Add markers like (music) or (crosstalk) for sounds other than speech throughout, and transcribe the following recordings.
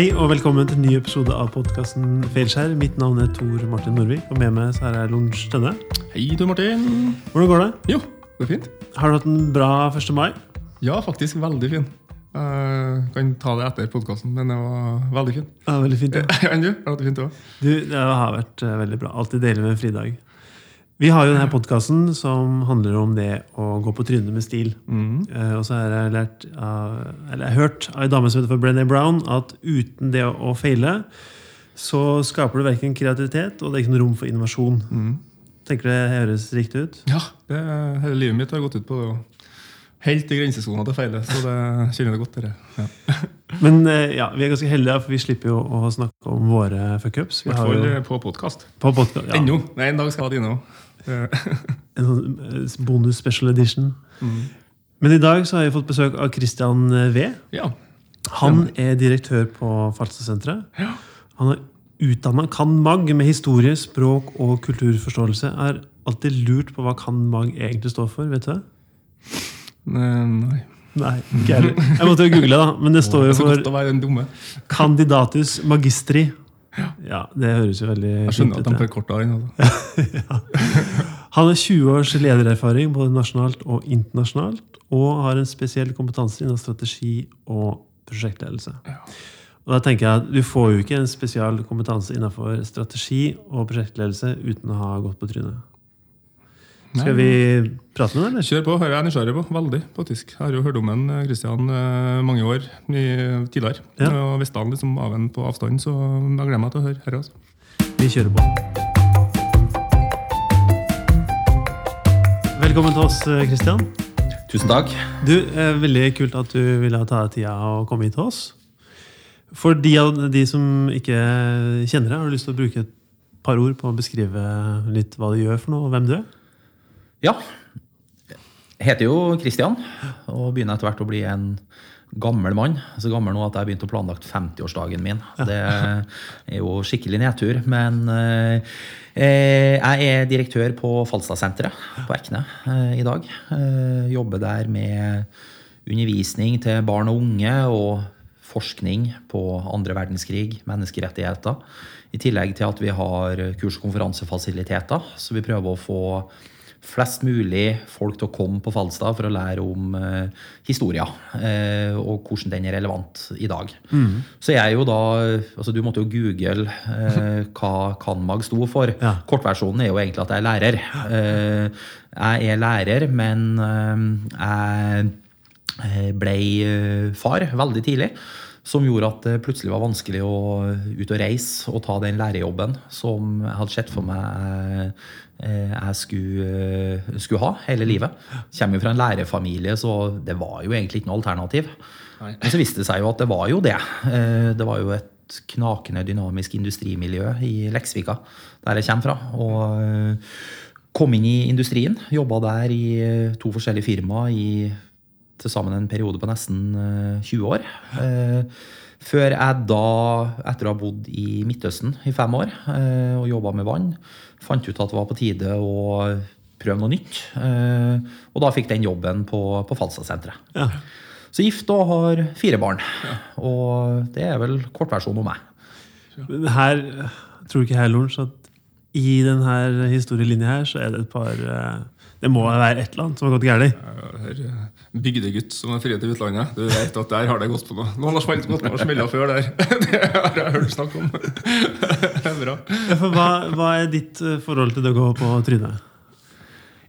Hei og velkommen til en ny episode av podkasten Feilskjær. Mitt navn er Tor Martin Norvik, og med meg så her er Lorentz Tønne. Hei, Tor Martin. Hvordan går det? Jo, det er fint. Har du hatt en bra 1. mai? Ja, faktisk veldig fin. Jeg kan ta det etter podkasten, men det var veldig fin. Ja, veldig fint. Ja. (laughs) Enn du? Har du hatt det fint òg? Du, det har vært eh, veldig bra. Alltid deilig med en fridag. Vi har jo denne podkasten som handler om det å gå på trynet med stil. Eh, og så har jeg lært av, eller jeg har hørt av en dame som heter Brené Brown, at uten det å feile, så skaper du verken kreativitet og det er ikke noe rom for innovasjon. Tenker du det høres riktig ut? Ja, det, hele livet mitt har gått ut på det helt i grensesona til å feile, så det kjenner jeg godt. Dere. Ja. (laughs) Men eh, ja, vi er ganske heldige, for vi slipper jo å snakke om våre fuckups. I hvert fall på podkast. på podcast, ja, Ennå. Nei, en dag skal jeg ha dine òg. En sånn eh, bonus special edition. Men i dag så har jeg fått besøk av Christian V. Ja. Han er direktør på Falstadsenteret. Ja. Han er utdanna kan-mag med historie, språk og kulturforståelse. Jeg har alltid lurt på hva kan-mag egentlig står for. vet du det? Nei. Nei, ikke heller. Jeg måtte jo google, da. Men det står jo er for candidatus magistri. Ja, Det høres jo veldig Jeg skjønner at det. forkorta den. Altså. (laughs) Han har 20 års ledererfaring både nasjonalt og internasjonalt, og har en spesiell kompetanse innen strategi og prosjektledelse. Og da tenker jeg at Du får jo ikke en spesial kompetanse innenfor strategi og prosjektledelse uten å ha gått på trynet. Skal vi prate med den, eller? Kjør på. Her er jeg nysgjerrig på. Veldig, faktisk. Jeg har jo hørt om en Kristian eh, mange år tidligere. Ja. Og visste han liksom av en på avstand, så jeg gleder meg til å høre her. Altså. Vi kjører på. Velkommen til oss, Kristian. Tusen takk. Du, eh, Veldig kult at du ville ta deg tida og komme hit til oss. For de av de som ikke kjenner deg, har du lyst til å bruke et par ord på å beskrive litt hva du gjør for noe, og hvem du er? Ja. Jeg heter jo Kristian og begynner etter hvert å bli en gammel mann. Så gammel nå at jeg har begynt å planlagt 50-årsdagen min. Det er jo skikkelig nedtur. Men eh, jeg er direktør på Falstadsenteret på Ekne eh, i dag. Eh, jobber der med undervisning til barn og unge og forskning på andre verdenskrig, menneskerettigheter. I tillegg til at vi har kurs- og konferansefasiliteter, så vi prøver å få flest mulig folk til å komme på Falstad for å lære om eh, historia, eh, og hvordan den er relevant i dag. Så jeg jo da altså Du måtte jo google eh, (laughs) hva Kanmag sto for. Ja. Kortversjonen er jo egentlig at jeg er lærer. Eh, jeg er lærer, men eh, jeg eh, far veldig tidlig. Som gjorde at det plutselig var vanskelig å ut og reise og ta den lærerjobben som jeg hadde sett for meg eh, jeg skulle, eh, skulle ha hele livet. Kommer jo fra en lærerfamilie, så det var jo egentlig ikke noe alternativ. Nei. Men så viste det seg jo at det var jo det. Eh, Det var jo et knakende dynamisk industrimiljø i Leksvika, der jeg kommer fra. Og eh, kom inn i industrien. Jobba der i eh, to forskjellige firmaer i til sammen en periode på nesten eh, 20 år. Eh, Før jeg da, etter å ha bodd i Midtøsten i fem år eh, og jobba med vann, fant ut at det var på tide å prøve noe nytt. Eh, Og da fikk den jobben på, på Falstadsenteret. Ja. Så gift og har fire barn. Og det er vel kortversjonen om meg. Men Her, tror du ikke her, Lorentz, at i denne historielinja her, så er det et par eh, Det må være et eller annet som har gått galt. Eh, Bygdegutt som er fri til utlandet. Du vet at der har det gått på noe. Noen har smelt gått og smella før der. (laughs) Det har jeg hørt snakk om. (laughs) Det er bra. Ja, for hva, hva er ditt eh, forhold til det å gå på trynet?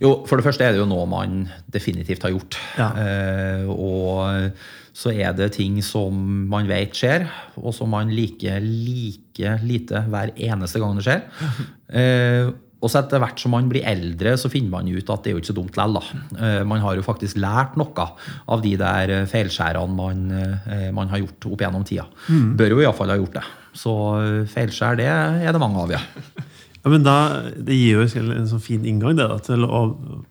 Jo, For det første er det jo noe man definitivt har gjort. Ja. Eh, og så er det ting som man vet skjer, og som man liker like lite hver eneste gang det skjer. (laughs) Eh, og så etter hvert som man blir eldre, så finner man ut at det er jo ikke så dumt likevel. da. Eh, man har jo faktisk lært noe av de der eh, feilskjærene man, eh, man har gjort opp gjennom tida. Bør jo iallfall ha gjort det. Så feilskjær, det er det mange av, ja. (laughs) Ja, men da, Det gir jo en sånn fin inngang det da, til å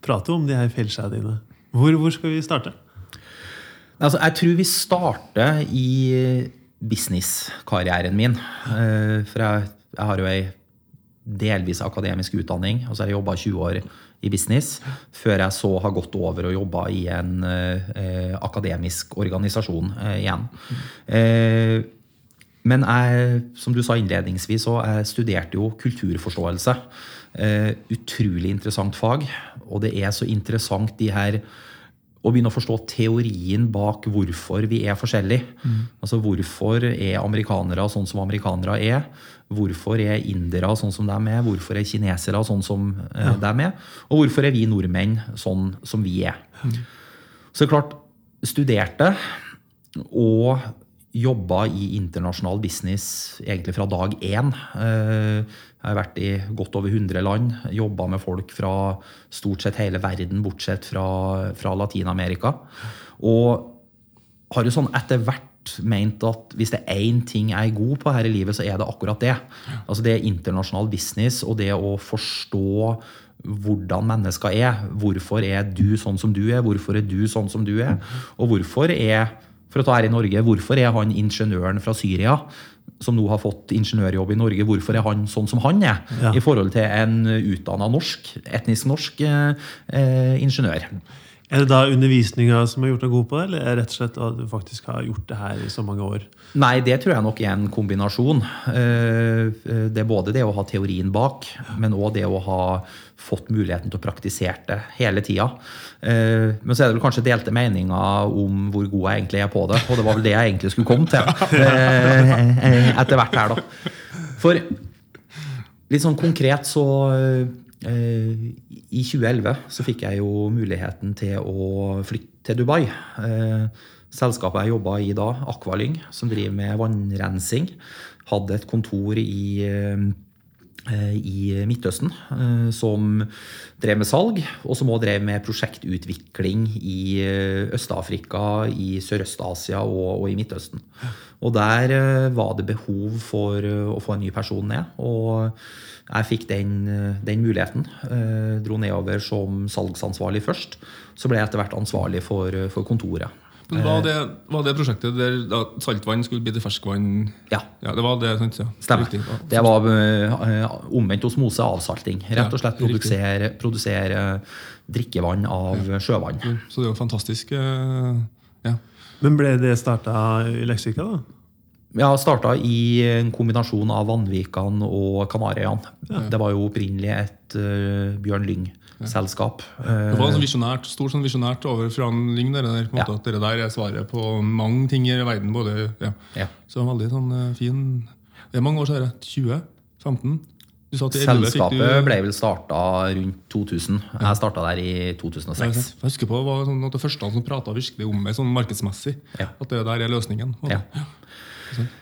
prate om de her feilskjærene dine. Hvor, hvor skal vi starte? Altså, jeg tror vi starter i businesskarrieren min. For jeg, jeg har jo ei delvis akademisk utdanning, og så har jeg jobba 20 år i business, før jeg så har gått over og jobba i en eh, akademisk organisasjon eh, igjen. Eh, Men jeg, som du sa innledningsvis, så jeg studerte jo kulturforståelse. Eh, utrolig interessant fag. Og det er så interessant de her å begynne å forstå teorien bak hvorfor vi er forskjellige. Mm. Altså hvorfor er amerikanere sånn som amerikanere er? Hvorfor er indere sånn som de er? Hvorfor er kinesere sånn som eh, ja. de er? Og hvorfor er vi nordmenn sånn som vi er? Mm. Så klart, studerte og jobba i internasjonal business egentlig fra dag én. Eh, jeg har vært i godt over 100 land. Jobba med folk fra stort sett hele verden, bortsett fra, fra Latin-Amerika. Og har jo sånn etter hvert ment at hvis det er én ting jeg er god på her i livet, så er det akkurat det. Altså Det er internasjonal business og det å forstå hvordan mennesker er. Hvorfor er du sånn som du er? Hvorfor er du sånn som du er? Og hvorfor er for å ta her i Norge, Hvorfor er han ingeniøren fra Syria som nå har fått ingeniørjobb i Norge, hvorfor er han sånn som han er? Ja. I forhold til en utdanna norsk, etnisk norsk eh, eh, ingeniør. Er det da undervisninga som har gjort deg god på det, eller er det rett og slett at du faktisk har gjort det her i så mange år? Nei, det tror jeg nok er en kombinasjon. Eh, eh, det er både det å ha teorien bak, men òg det å ha fått muligheten til å praktisere det hele tida. Eh, men så er det vel kanskje delte meninger om hvor god jeg egentlig er på det. Og det var vel det jeg egentlig skulle komme til (laughs) etter hvert her, da. For litt sånn konkret så I 2011 så fikk jeg jo muligheten til å flytte til Dubai. Eh, selskapet jeg jobba i da, Aqualyng, som driver med vannrensing, hadde et kontor i eh, i Midtøsten, som drev med salg, og som òg drev med prosjektutvikling i Øst-Afrika, i Sørøst-Asia og, og, i Midtøsten. Og der var det behov for å få en ny person ned. og jeg fikk den, den muligheten. Eh, dro nedover som salgsansvarlig først. Så ble jeg etter hvert ansvarlig for, for kontoret. Men var det, var det prosjektet der da, saltvann skulle bli til ferskvann? Ja. ja det var det, sant? Ja. Stemmer. Riktig, ja. Det var uh, omvendt osmose avsalting. Rett og slett produsere, produsere drikkevann av sjøvann. Så det er jo fantastisk. Uh, ja. Men ble det starta i Leksvika, da? Ja, starta i en kombinasjon av Vanvikan og Kanariøyene. Ja. Det var jo opprinnelig et uh, Bjørn Lyng-selskap. Det var sånn visjonært, stort sånn visjonært over fra Lyng. Der, ja. at dere der er svaret på mange ting i verden. Både, ja. Ja. Så veldig sånn uh, fin Det er mange år siden. 20? 15? Selskapet du... ble vel starta rundt 2000. Jeg starta der i 2006. Jeg husker på, det var sånn at det første han som prata virkelig om meg sånn markedsmessig. At det der er løsningen. Ja.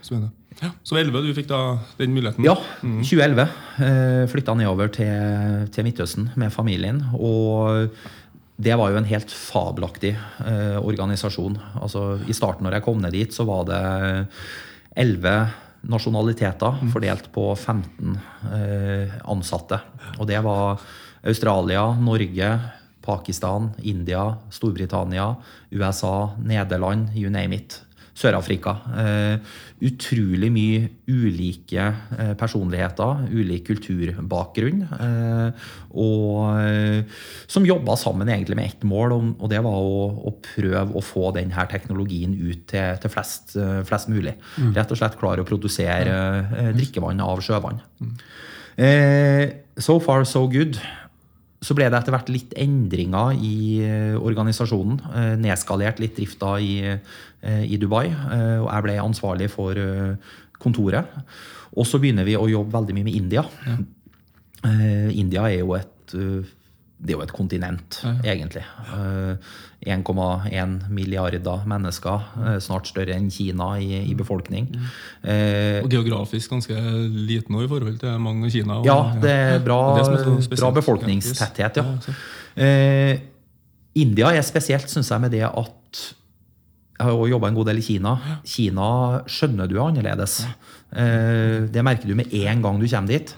Spennende. Ja. Så 11 du fikk da den muligheten? Ja, 2011. Eh, Flytta nedover til, til, Midtøsten med familien. Og det var jo en helt fabelaktig eh, organisasjon. Altså, I starten når jeg kom ned dit, så var det 11 nasjonaliteter mm. fordelt på 15 eh, ansatte. Og det var Australia, Norge, Pakistan, India, Storbritannia, USA, Nederland, you name it. Sør-Afrika. Uh, utrolig mye ulike uh, personligheter, ulik kulturbakgrunn. Uh, og som jobba sammen egentlig med ett mål, og, det var å, å, prøve å få denne teknologien ut til, til flest, flest, mulig. Mm. Rett og slett klare å produsere drikkevann av sjøvann. Mm. so far, so good så ble det etter hvert litt endringer i eh, organisasjonen. Eh, nedskalert litt drifta i, eh, i Dubai. Og jeg ble ansvarlig for kontoret. Og så begynner vi å jobbe veldig mye med India. Ja. India er jo et det er jo et kontinent, ja. egentlig. 1,1 eh, milliarder mennesker, eh, snart større enn Kina i, i befolkning. Mm. Eh, og geografisk ganske liten nå i forhold til mange Kina. Og, ja, det er bra, det bra befolkningstetthet. ja. Eh, India er spesielt, syns jeg, med det at jeg har jo jobba en god del i Kina. Kina skjønner du er annerledes. Eh, det merker du med en gang du kommer dit.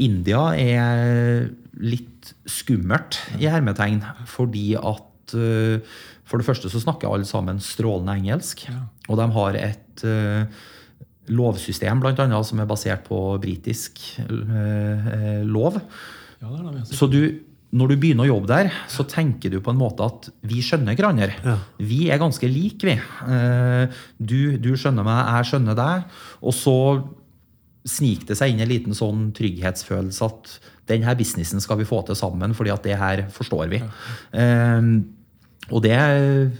India er litt skummelt i hermetegn, fordi at uh, For det første så snakker alle sammen strålende engelsk. Ja. Og de har et uh, lovsystem blant annet, som er basert på britisk uh, lov. Ja, det det så du når du begynner å jobbe der, så tenker du på en måte at vi skjønner hverandre. Ja. Vi er ganske like, vi. Du, du skjønner meg, jeg skjønner deg. Og så sniker det seg inn en liten sånn trygghetsfølelse at denne businessen skal vi få til sammen, fordi at det her forstår vi. Eh, Og det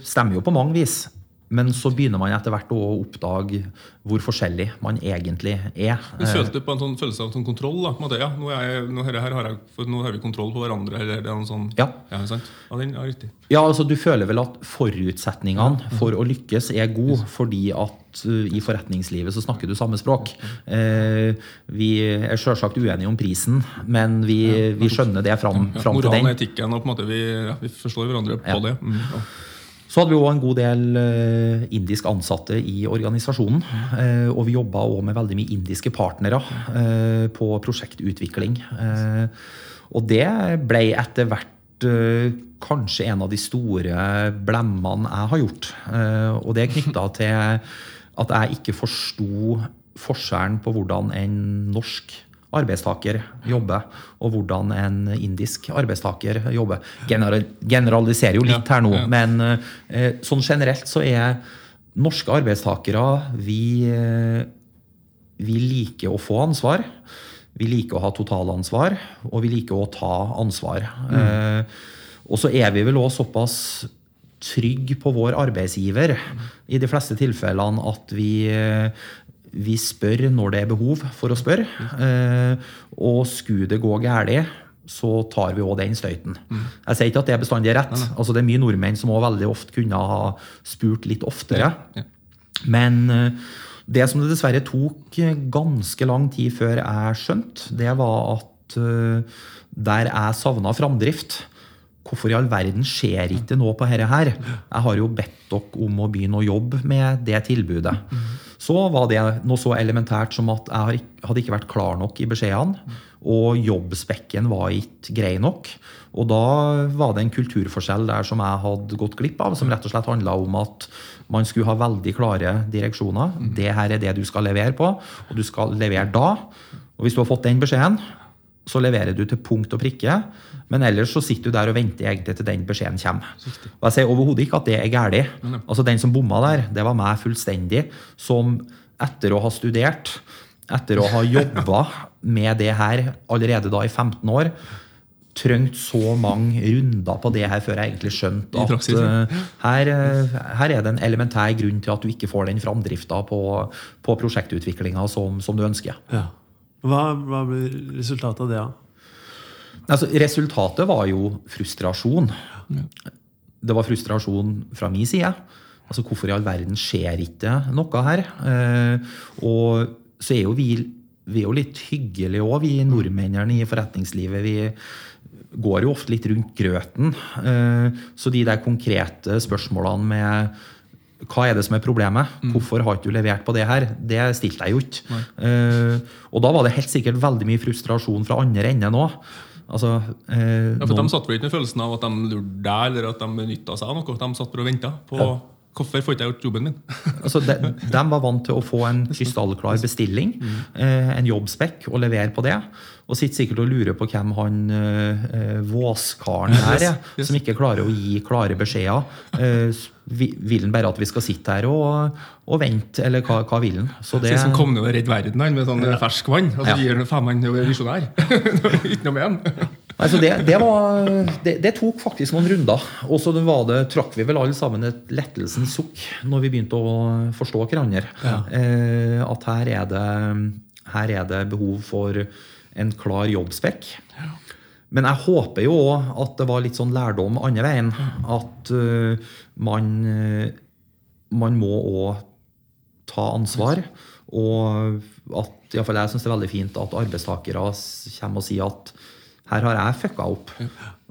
stemmer jo på mange vis. Men så begynner man etter hvert å oppdage hvor forskjellig man egentlig er. Du følte på en sånn følelse av sånn kontroll? da, på en måte, ja, nå, er jeg, nå, her, her har jeg, nå har vi kontroll på hverandre. eller det er noe sånn, Ja. ja, sant? Ja, den er riktig. Ja, altså Du føler vel at forutsetningene for å lykkes er gode, fordi at uh, i forretningslivet så snakker du samme språk. Eh, vi er selvsagt uenige om prisen, men vi, vi skjønner det fram, Ja, fram til moralen og etikken, og på en måte vi, ja, vi forstår hverandre på Ja. det. Mm, ja. Så hadde vi òg en god del eh, indisk ansatte i organisasjonen. eh, og vi jobba òg med veldig mye indiske partnere eh, på prosjektutvikling. Og det ble etter hvert kanskje en av de store blemmene jeg har gjort. Og det er knytta til at jeg ikke forsto forskjellen på hvordan en norsk arbeidstaker jobber, og hvordan en indisk arbeidstaker jobber. General, generaliserer jo litt her nå, men eh, sånn generelt så er norske arbeidstakere vi, eh, vi liker å få ansvar. Vi liker å ha totalansvar, og vi liker å ta ansvar. Eh, og så er vi vel òg såpass trygg på vår arbeidsgiver i de fleste tilfellene at vi, eh, vi spør når det er behov for å spørre. Eh, og skulle det gå galt, så tar vi òg den støyten. Jeg sier ikke at det bestandig er rett. Altså, det er mye nordmenn som også veldig ofte kunne ha spurt litt oftere. Men eh, det som det dessverre tok ganske lang tid før jeg skjønte, det var at eh, der jeg savna framdrift Hvorfor i all verden skjer ikke noe på dette her? Jeg har jo bedt dere om å begynne å jobbe med det tilbudet. Så var det noe så elementært som at jeg hadde ikke vært klar nok i beskjedene. Og jobbspekken var ikke grei nok. Og da var det en kulturforskjell der som jeg hadde gått glipp av, som rett og slett handla om at man skulle ha veldig klare direksjoner. Det her er det du skal levere på, og du skal levere da. Og hvis du har fått den beskjeden, så leverer du til punkt og prikke. Men ellers så sitter du der og venter egentlig til den beskjeden kommer. Og jeg sier overhodet ikke at det er galt. Altså Den som bomma der, det var meg fullstendig. Som etter å ha studert, etter å ha (laughs) jobba med det her allerede da i 15 år, trengte så mange runder på det her før jeg egentlig skjønte at uh, her, eh, her er det en elementær grunn til at du ikke får den framdrifta på, på prosjektutviklinga som, som du ønsker. Ja. Hva, hva blir resultatet av det? da? Altså, resultatet var jo frustrasjon. Det var frustrasjon fra min side. Altså, Hvorfor i all verden skjer ikke noe her? Eh, og så er jo vi, vi er jo litt hyggelige òg, vi nordmennene i forretningslivet. Vi går jo ofte litt rundt grøten. Eh, så de der konkrete spørsmålene med hva er det som er problemet? Hvorfor har ikke du levert på det her? Det stilte jeg jo ikke. Uh, og da var det helt sikkert veldig mye frustrasjon fra andre enden òg. Altså, eh, Ja, for noen- De satt vel ikke med følelsen av at de lurte deg, eller at de benytta seg av noe. De satt bare og venta på hvorfor får ikke jeg gjort jobben min. (laughs) Altså, de, de var vant til å få en krystallklar bestilling, eh, en jobbspekk, og levere på det. Og sitter sikkert og lurer på hvem han eh, eh, våskaren er, Yes. som ikke klarer å gi klare beskjeder. Eh, vil han bare at vi skal sitte her og, og vente, eller hva, hva vil han? Så det, som kom ned og redde verden han, med sånn ferskvann. Og så Ja. gir han faen meg visjonær. (laughs) ikke noe med han. Altså det, det, var, det, det tok faktisk noen runder. Og så var det, trakk vi vel alle sammen et lettelsens sukk når vi begynte å forstå hverandre. Eh, at her er, det, her er det behov for en klar jobbspekk. Men jeg håper jo òg at det var litt sånn lærdom andre veien. At uh, man, eh, man må òg ta ansvar. Og at i hvert fall jeg syns det er veldig fint at arbeidstakere kommer og sier at her har jeg fucka opp.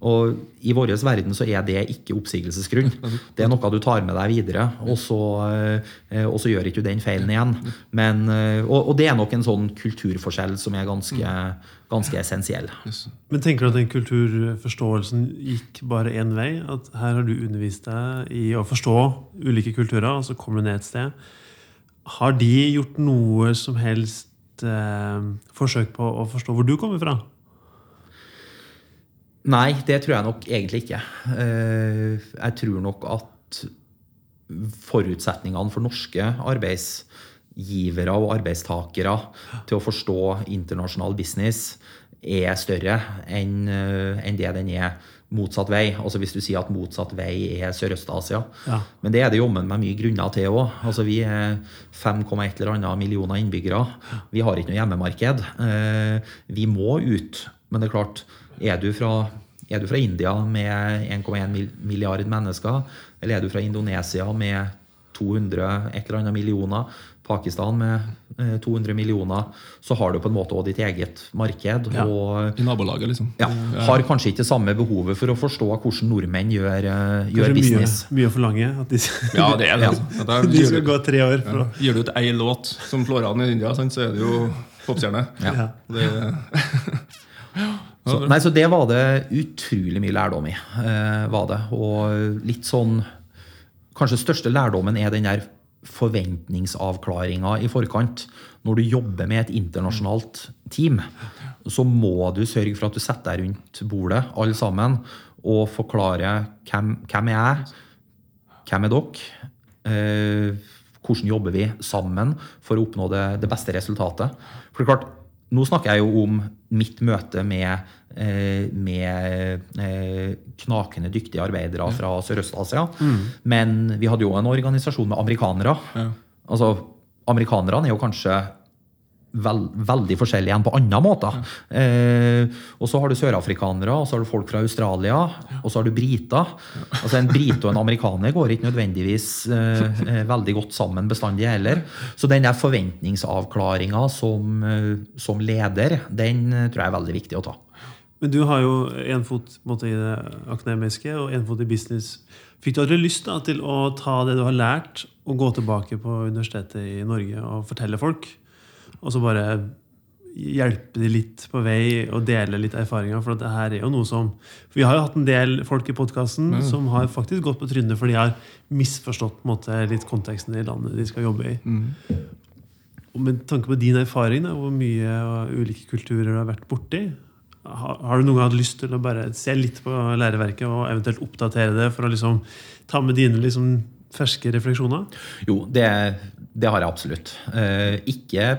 Og i vår verden så er det ikke oppsigelsesgrunn. Det er noe du tar med deg videre, og så, eh, og så gjør ikke du den feilen igjen. Men, eh, og, og det er nok en sånn kulturforskjell som er ganske, ganske essensiell. Men tenker du at den kulturforståelsen gikk bare én vei? At her har du undervist deg i å forstå ulike kulturer, og så kommer du ned et sted. Har de gjort noe som helst eh, forsøk på å forstå hvor du kommer fra? Nei, det tror jeg nok egentlig ikke. Eh, jeg tror nok at forutsetningene for norske arbeidsgivere og arbeidstakere til å forstå internasjonal business er større enn det den er motsatt vei. Altså Hvis du sier at motsatt vei er Sørøst-Asia. Ja. Men det er det jommen meg mye grunner til òg. Altså, vi er 5,1 eller annet millioner innbyggere. Vi har ikke noe hjemmemarked. Vi må ut. Men det er klart, er du fra, er du fra India med 1,1 milliard mennesker, eller er du fra Indonesia med 200 et eller annet millioner, Pakistan med 200 eh, millioner, så har du på en måte også ditt eget marked. Ja, og, I nabolaget, liksom. Ja, har kanskje ikke det samme behovet for å forstå hvordan nordmenn gjør, eh, gjør business. Mye, mye å forlange. At de, ja, det er det. (laughs) Altså. de skal gå tre år. For ja. Gir du ut ei låt som slår an i India, så er det jo popstjerne. Ja. Det, (laughs) (laughs) så, nei, så det var det utrolig mye lærdom i. Eh, var det. Og litt sånn Kanskje største lærdommen er den der forventningsavklaringa i forkant. Når du jobber med et internasjonalt team, så må du sørge for at du setter deg rundt bordet, alle sammen, og forklarer hvem, hvem er jeg, hvem er dere, eh, hvordan jobber vi sammen for å oppnå det, det beste resultatet. For det er klart, nå snakker jeg jo om mitt møte med, eh, med eh, knakende dyktige arbeidere fra Sørøst-Asia. Mm. Men vi hadde jo en organisasjon med amerikanere. Ja. Altså, Amerikanerne er jo kanskje veld, veldig forskjellig enn på andre måter. Ja. Eh, og så har du sørafrikanere, og så har du folk fra Australia, ja. og så har du briter. Altså En brite og en amerikaner går ikke nødvendigvis eh, eh, veldig godt sammen bestandig heller. Så den der forventningsavklaringa som, eh, som, leder, den eh, tror jeg er veldig viktig å ta. Men du har jo én fot måte, i det akademiske og én fot i business. Fikk du aldri lyst da, til å ta det du har lært, og gå tilbake på universitetet i Norge og fortelle folk? Og så bare hjelpe de litt på vei og dele litt erfaringer. For det her er jo noe som Vi har jo hatt en del folk i podkasten mm. som har faktisk gått på trynet for de har misforstått på en måte, litt konteksten i landet de skal jobbe i. Mm. Og med tanke på din erfaring, da, hvor mye ulike kulturer du har vært borti, har, har du noen gang hatt lyst til å bare se litt på læreverket og eventuelt oppdatere det for å liksom ta med dine liksom ferske refleksjoner? Jo, det, det har jeg absolutt. Eh, ikke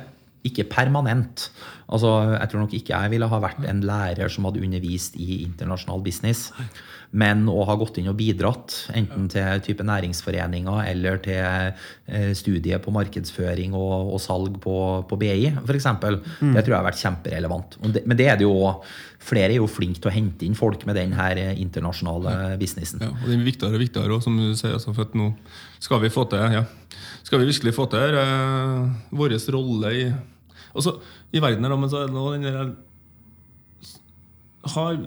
ikke permanent. Altså, jeg tror nok ikke jeg ville ha vært en lærer som hadde undervist i internasjonal business. Men å ha gått inn og bidratt, enten til type næringsforeninger eller til eh, studiet på markedsføring og, og salg på, på BI, f.eks., mm. det tror jeg har vært kjemperelevant. Men det er det jo Flere er jo flinke til å hente inn folk med den her internasjonale businessen. Ja, og det er viktigere og viktigere også, som du sier. Altså, for at nå skal vi få til ja, skal vi virkelig få til uh, vår rolle i Altså, I verden her, men så er det den der har,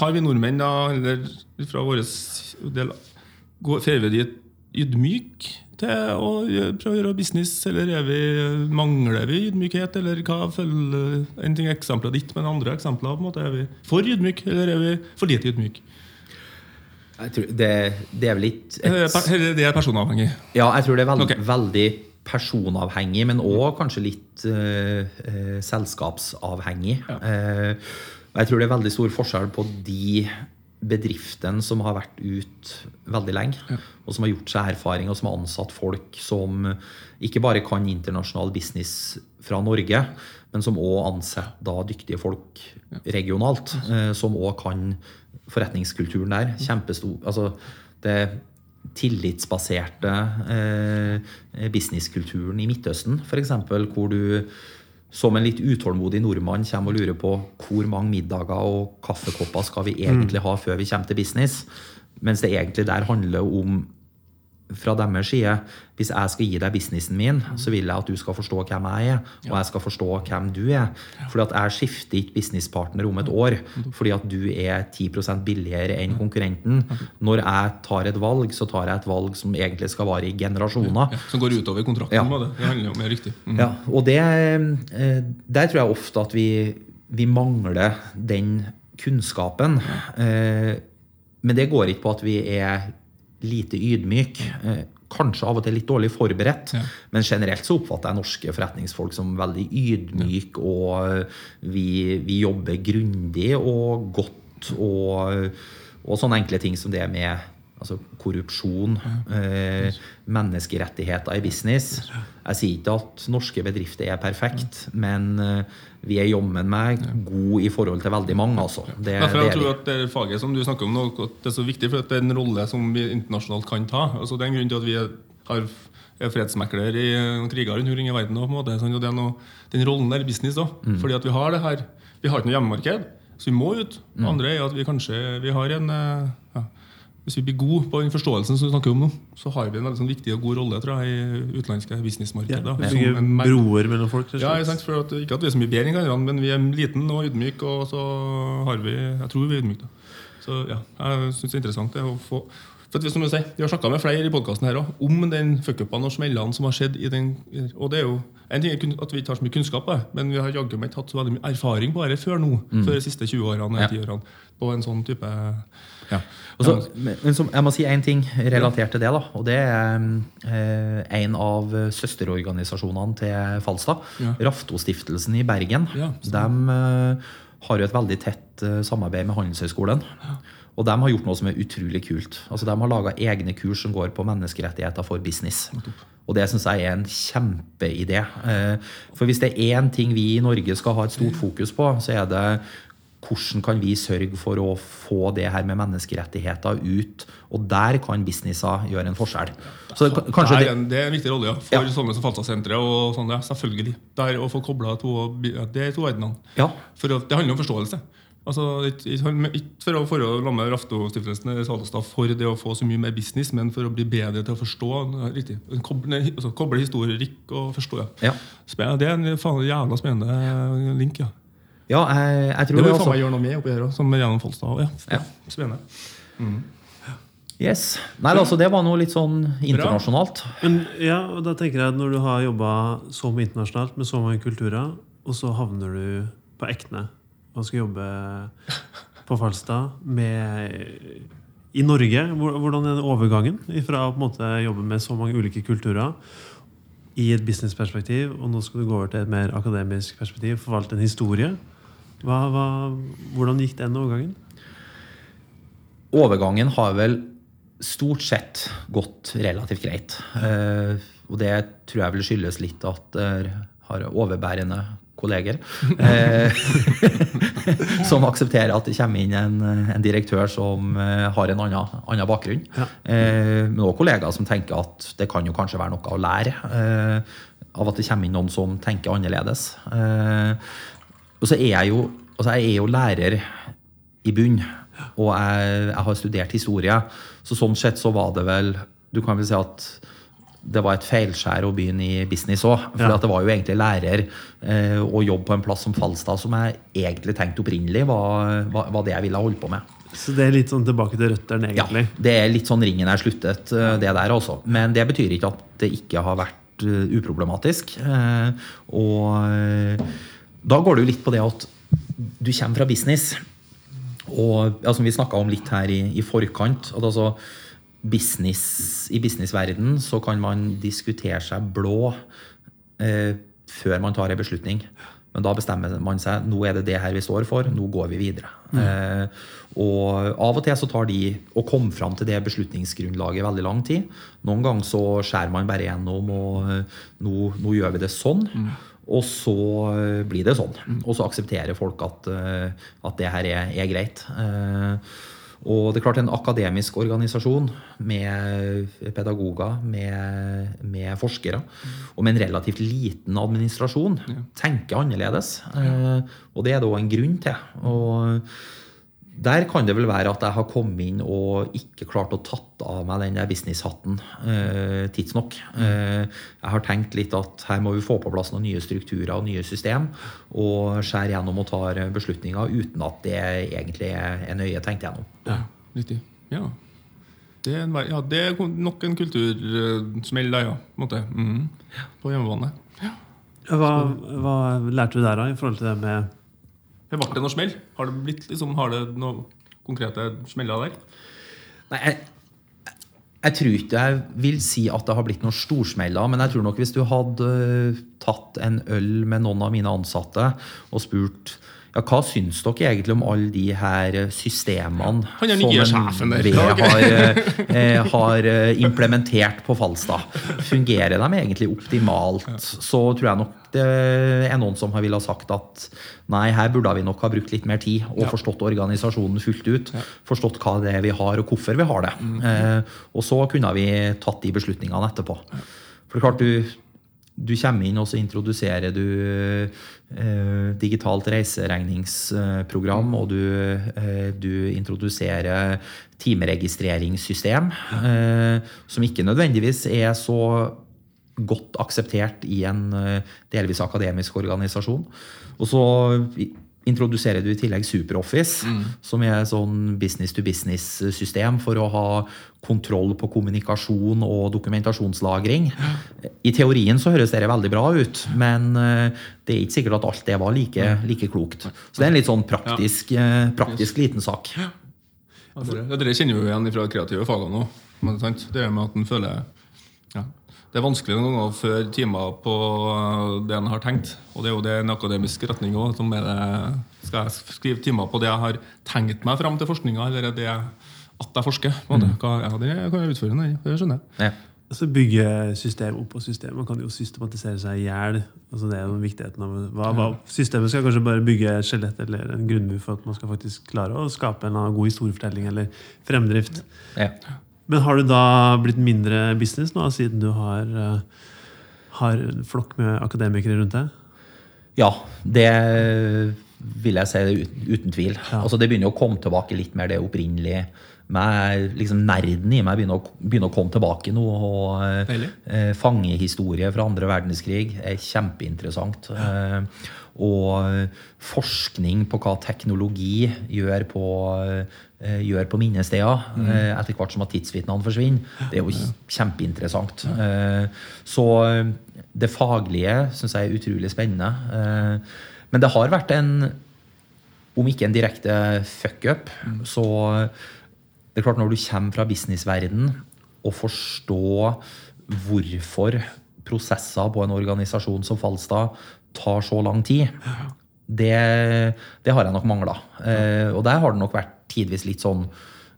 har, vi nordmenn, da, eller fra vår del Får vi de ydmyk til å prøve å gjøre business, eller vi, mangler vi ydmykhet? Eller hva følger En ting er eksempelet ditt, men andre eksempler på en måte, er vi for ydmyk, eller er vi for lite ydmyk? Det, det, er vel litt et, Det er personavhengig? Ja, jeg tror det er veld, okay. veldig personavhengig, men òg kanskje litt uh, uh, selskapsavhengig. Ja. Uh, jeg tror det er veldig stor forskjell på de bedriftene som har vært ut veldig lenge, ja. og som har gjort seg erfaring, og som har ansatt folk som ikke bare kan internasjonal business fra Norge, men som òg ansetter dyktige folk regionalt, som òg kan forretningskulturen der. Kjempestor altså det tillitsbaserte eh, businesskulturen i Midtøsten, f.eks., hvor du som en litt utålmodig nordmann kommer og lurer på hvor mange middager og kaffekopper skal vi egentlig ha før vi kommer til business, mens det egentlig der handler om fra deres side hvis jeg skal gi deg businessen min, så vil jeg at du skal forstå hvem jeg er, og jeg skal forstå hvem du er. Fordi at jeg skifter ikke businesspartner om et år fordi at du er 10% billigere enn konkurrenten. Når jeg tar et valg, så tar jeg et valg som egentlig skal vare i generasjoner. som går utover kontrakten. Ja. Det. det handler jo mer riktig. Mm. Ja, og det, eh, der tror jeg ofte at vi, vi mangler den kunnskapen. Eh, men det går ikke på at vi er lite ydmyk. Eh, kanskje av og til litt dårlig forberedt, ja. men generelt så oppfatter jeg norske forretningsfolk som veldig ydmyke, og vi, vi jobber grundig og godt. Og, og sånne enkle ting som det med altså korrupsjon, eh, menneskerettigheter i business. Jeg sier ikke at norske bedrifter er perfekt, men eh, vi er jammen meg gode i forhold til veldig mange. altså. Det, Derfor jeg tror at det faget som du snakker om nå, det er så viktig, for at det er en rolle som vi internasjonalt kan ta. Altså Det er en grunn til at vi har, er fredsmekler i eh, kriger rundt omkring i verden. nå, på en måte. sånn, det er noe, Den rollen der i business òg. Fordi at vi har det her. Vi har ikke noe hjemmemarked, så vi må ut. Mm. andre er at vi kanskje vi har en eh, ja, Hvis vi blir gode på den forståelsen som vi snakker om nå, så har vi en veldig sånn viktig og god rolle tror jeg, i utenlandske Ja, businessmarkeder. vi bygger en mer- broer mellom folk. ja, sant? For at, ikke at vi er så mye bedre enn hverandre, men vi er liten og ydmyk, og så har vi Jeg tror vi er ydmyke. Så ja, jeg syns det er interessant det å få for at som jeg sier, vi har snakka med flere i podkasten om den fuckupene og smellene som har skjedd. i den, og det er jo, En ting er at vi ikke har så mye kunnskap, men vi har jaggu meg ikke hatt så veldig mye erfaring på dette før nå. Før de siste 20 årene. Ja. 10 årene, På en sånn type ja. Også, men men som, jeg må si én ting relatert til det. da, og Det er eh, en av søsterorganisasjonene til Falstad. Ja. Raftostiftelsen i Bergen. Ja, de eh, har jo et veldig tett eh, samarbeid med Handelshøyskolen. Og de har gjort noe som er utrolig kult. Altså De har laga egne kurs som går på menneskerettigheter for business. Og det syns jeg er en kjempeidé. Eh, For hvis det er én ting vi i Norge skal ha et stort fokus på, så er det hvordan kan vi sørge for å få det her med menneskerettigheter ut? Og der kan businesser gjøre en forskjell. Så det, det, er en, det er en viktig rolle ja, for Ja. sånne som Falstad-senteret. og sånn, ja, Selvfølgelig. Der Å få kobla to er to verdenene. ja, For det handler om forståelse. Altså, ikke, for å, for å la Raftostiftelsen i Salestad for det å få så mye mer business, men for å bli bedre til å forstå. Riktig. Koble, altså, koble historikk og forstå. Ja. ja. Det er en faen jævla spennende link. ja. ja jeg, jeg Det tror må vi det faen meg gjøre noe med oppi her òg, som gjennom Folstad. Ja. Ja. Spennende. Yes. Nei, altså, det var noe litt sånn internasjonalt. Men ja, og da tenker jeg at Når du har jobba så mye internasjonalt med så mange kulturer, og så havner du på Ekne og skal jobbe på Falstad med, i Norge, hvordan er overgangen fra å jobbe med så mange ulike kulturer i et businessperspektiv, og nå skal du gå over til et mer akademisk perspektiv, forvalte en historie? Hva, hva, hvordan gikk den overgangen? Overgangen har vel stort sett gått relativt greit. Eh, og det tror jeg vil skyldes litt at jeg har overbærende kolleger. Eh, (laughs) som aksepterer at det kommer inn en, en direktør som eh, har en annen, annen bakgrunn. Ja. Eh, men også kollegaer som tenker at det kan jo kanskje være noe å lære eh, av at det kommer inn noen som tenker annerledes. Eh, og så er jeg jo, altså jeg er jo lærer i bunn. Og jeg, jeg har studert historie. Så sånn sett så var det vel Du kan vel si at det var et feilskjær å begynne i business òg. For Ja. at det var jo egentlig lærer eh, å jobbe på en plass som Falstad som jeg egentlig tenkte opprinnelig var, var, var det jeg ville holde på med. Så det er litt sånn tilbake til røttene, Ja, det er litt sånn ringen er sluttet, eh, det der også. Men det betyr ikke at det ikke har vært eh, uproblematisk. Eh, Og da går det jo litt på det at du kommer fra business. Og som vi snakka om litt her i, i forkant at altså business, I businessverden så kan man diskutere seg blå eh, før man tar en beslutning. Men da bestemmer man seg nå er det det her vi står for, nå går vi videre. Eh, og av og til så tar de å komme fram til det beslutningsgrunnlaget veldig lang tid. Noen ganger så skjærer man bare gjennom, og eh, nå, nå gjør vi det sånn. Og så eh, blir det sånn. Og så aksepterer folk at, eh, at det her er, er greit. Eh, og det er klart En akademisk organisasjon med pedagoger, med, med forskere, og med en relativt liten administrasjon, tenker annerledes. Ja. og det er det òg en grunn til. Og der kan det vel være at jeg har kommet inn og ikke klart å tatt av meg den der businesshatten eh, tidsnok. Eh, jeg har tenkt litt at her må vi få på plass noen nye strukturer og nye system, og skjære gjennom og tar beslutninger uten at det egentlig er nøye tenkt gjennom. Ja, riktig. Ja. Det er, en, vei- ja, det er nok en kultursmell, da, ja. På. Mhm. på hjemmebane. Hva, hva lærte du der, da, i forhold til det med Det ble det noe smell? Har det blitt liksom, har det noen konkrete smeller der? Nei, jeg, jeg tror ikke jeg vil si at det har blitt noen storsmeller, men jeg tror nok hvis du hadde tatt en øl med noen av mine ansatte og spurt ja, hva syns dere egentlig om alle de her systemene Han er nye sjefen der. NVE har, eh, har eh, implementert på Falstad? Fungerer de egentlig optimalt? Så tror jeg nok det er noen som har ville ha sagt at nei, her burde vi nok ha brukt litt mer tid og forstått organisasjonen fullt ut. Forstått hva det er vi har, og hvorfor vi har det. Eh, og så kunne vi tatt de beslutningene etterpå. For det er klart du du kommer inn og så introduserer du eh, digitalt reiseregningsprogram, og du, eh, du introduserer timeregistreringssystem, eh, som ikke nødvendigvis er så godt akseptert i en eh, delvis akademisk organisasjon. Og så introduserer du i tillegg SuperOffice, som er et sånn business to business-system for å ha kontroll på kommunikasjon og dokumentasjonslagring. I teorien så høres det veldig bra ut, men eh, det er ikke sikkert at alt det var like, like klokt. Så det er en litt sånn praktisk, eh, praktisk liten sak. Ja, dere, kjenner jo igjen fra kreative fagene òg. Det med at en føler Det er vanskelig noen ganger å føre timer på det en har tenkt. Og det er jo det en akademisk retning òg. Skal jeg skrive timer på det jeg har tenkt meg fram til forskninga, eller er det at jeg forsker? På en? Hva, ja, det kan være utfordrende. Det skjønner jeg. Ja. Altså bygge system oppå system. Man kan jo systematisere seg i hjel. Altså det er jo viktigheten av hva, hva, Systemet skal kanskje bare bygge et skjelett eller en grunnmur for at man skal faktisk klare å skape en god historiefortelling eller fremdrift. Ja. Men har du da blitt mindre business nå, siden du har, eh, har en flokk med akademikere rundt deg? Ja, det vil jeg si uten, uten tvil. Altså, det begynner å komme tilbake litt mer det opprinnelige. Med, liksom Nerden i meg begynner å, begynner å komme tilbake nå. og eh, Fange historie fra andre verdenskrig er kjempeinteressant. Eh, og forskning på hva teknologi gjør på, eh, gjør på minnesteder eh, etter hvert som at tidsvitnene forsvinner. Det er jo kjempeinteressant. Eh, så det faglige syns jeg er utrolig spennende. Eh, men det har vært en, om ikke en direkte fuck-up, så det er klart når du kommer fra businessverden og forstår hvorfor prosesser på en organisasjon som Falstad tar så lang tid, det, det har jeg nok mangla. Eh, og der har det nok vært tidvis litt sånn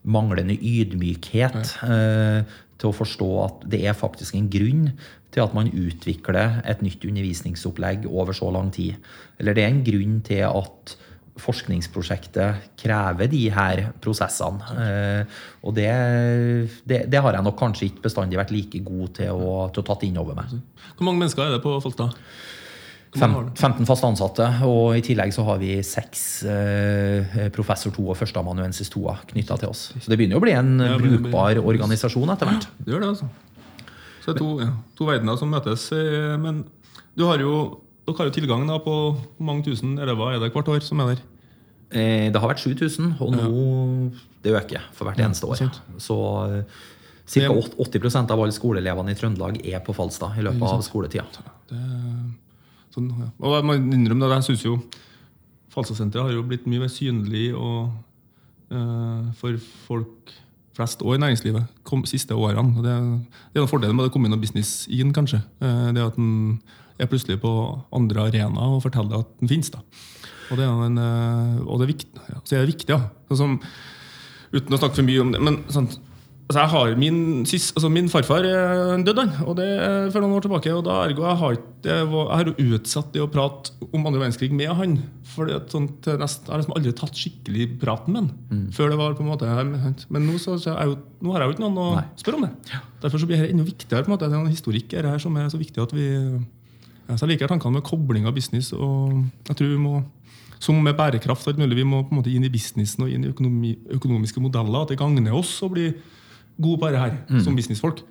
manglende ydmykhet eh, til å forstå at det er faktisk en grunn til at man utvikler et nytt undervisningsopplegg over så lang tid. Eller det er en grunn til at forskningsprosjektet krever de her prosessene. Eh, og det, det, det har jeg nok kanskje ikke bestandig vært like god til å, til å tatt inn over meg. Hvor mange mennesker er det på Falstad? Fem, 15 fast ansatte, og i tillegg så har vi seks eh, professor 2 og førsteamanuensis 2 knytta til oss. Så det begynner jo å bli en Ja, brukbar organisasjon etter hvert. Det gjør det, altså. Så det er to, ja, to verdener som møtes. eh, Men du har jo, dere har jo tilgang da på mange tusen elever er det hvert år som er der? Eh, Det har vært 7000, og nå det øker for hvert eneste år. Så ca. 80% av alle skoleelevene i Trøndelag er på Falstad i løpet av skoletida. Det, sånn, ja. Og jeg må innrømme det, jeg synes jo Falstadsenteret har jo blitt mye mer synlig og, eh, for folk flest og i næringslivet kom, siste årene. Og det, det er en fordel med det å komme inn og business inn, kanskje. Eh, det at en er plutselig på andre arenaer og forteller at den finnes. Da. Og det er, en, eh, og det er viktig, ja. Så er det viktig, ja. Sånn uten å snakke for mye om det. men sånn, altså jeg har min, sys altså min farfar døde død han, og det er for noen år tilbake. og da ergo jeg har, det jeg har utsatt det å prate om andre verdenskrig med han. For sånn, til nest, jeg har liksom aldri tatt skikkelig praten med han. Før det var på en måte Men nå, så, så er jeg nå har jeg jo ikke noen å Nei. spørre om det. Derfor så blir det enda viktigere. på en måte, Det er en historikk er det her som er så viktig at vi så Jeg liker tankene med kobling av business. og jeg tror vi må som med bærekraft Vi må på en måte inn i businessen og inn i økonomi, økonomiske modeller. At det gagner oss å bli gode på dette her, som businessfolk.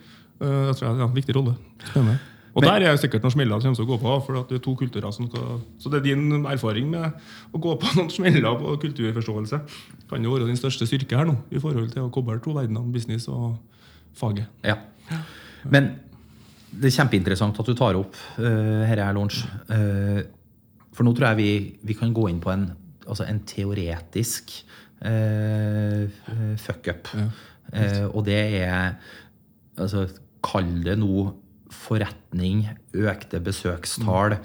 Uh, jeg tror jeg er en viktig rolle. Spennende. Og Men- der er sikkert noen smeller som kommer til å gå på. for at det er to kulturer som skal, Så det er din erfaring med å gå på (laughs) noen smeller på kulturforståelse kan jo være din største styrke her nå, i forhold til å koble to verdener, business og faget. Ja. Men det er kjempeinteressant at du tar opp uh, her er launch. Uh, for nå tror jeg vi, vi kan gå inn på en, altså en teoretisk uh, fuck-up. Eh, og det er altså, Kall det nå forretning, økte besøkstall,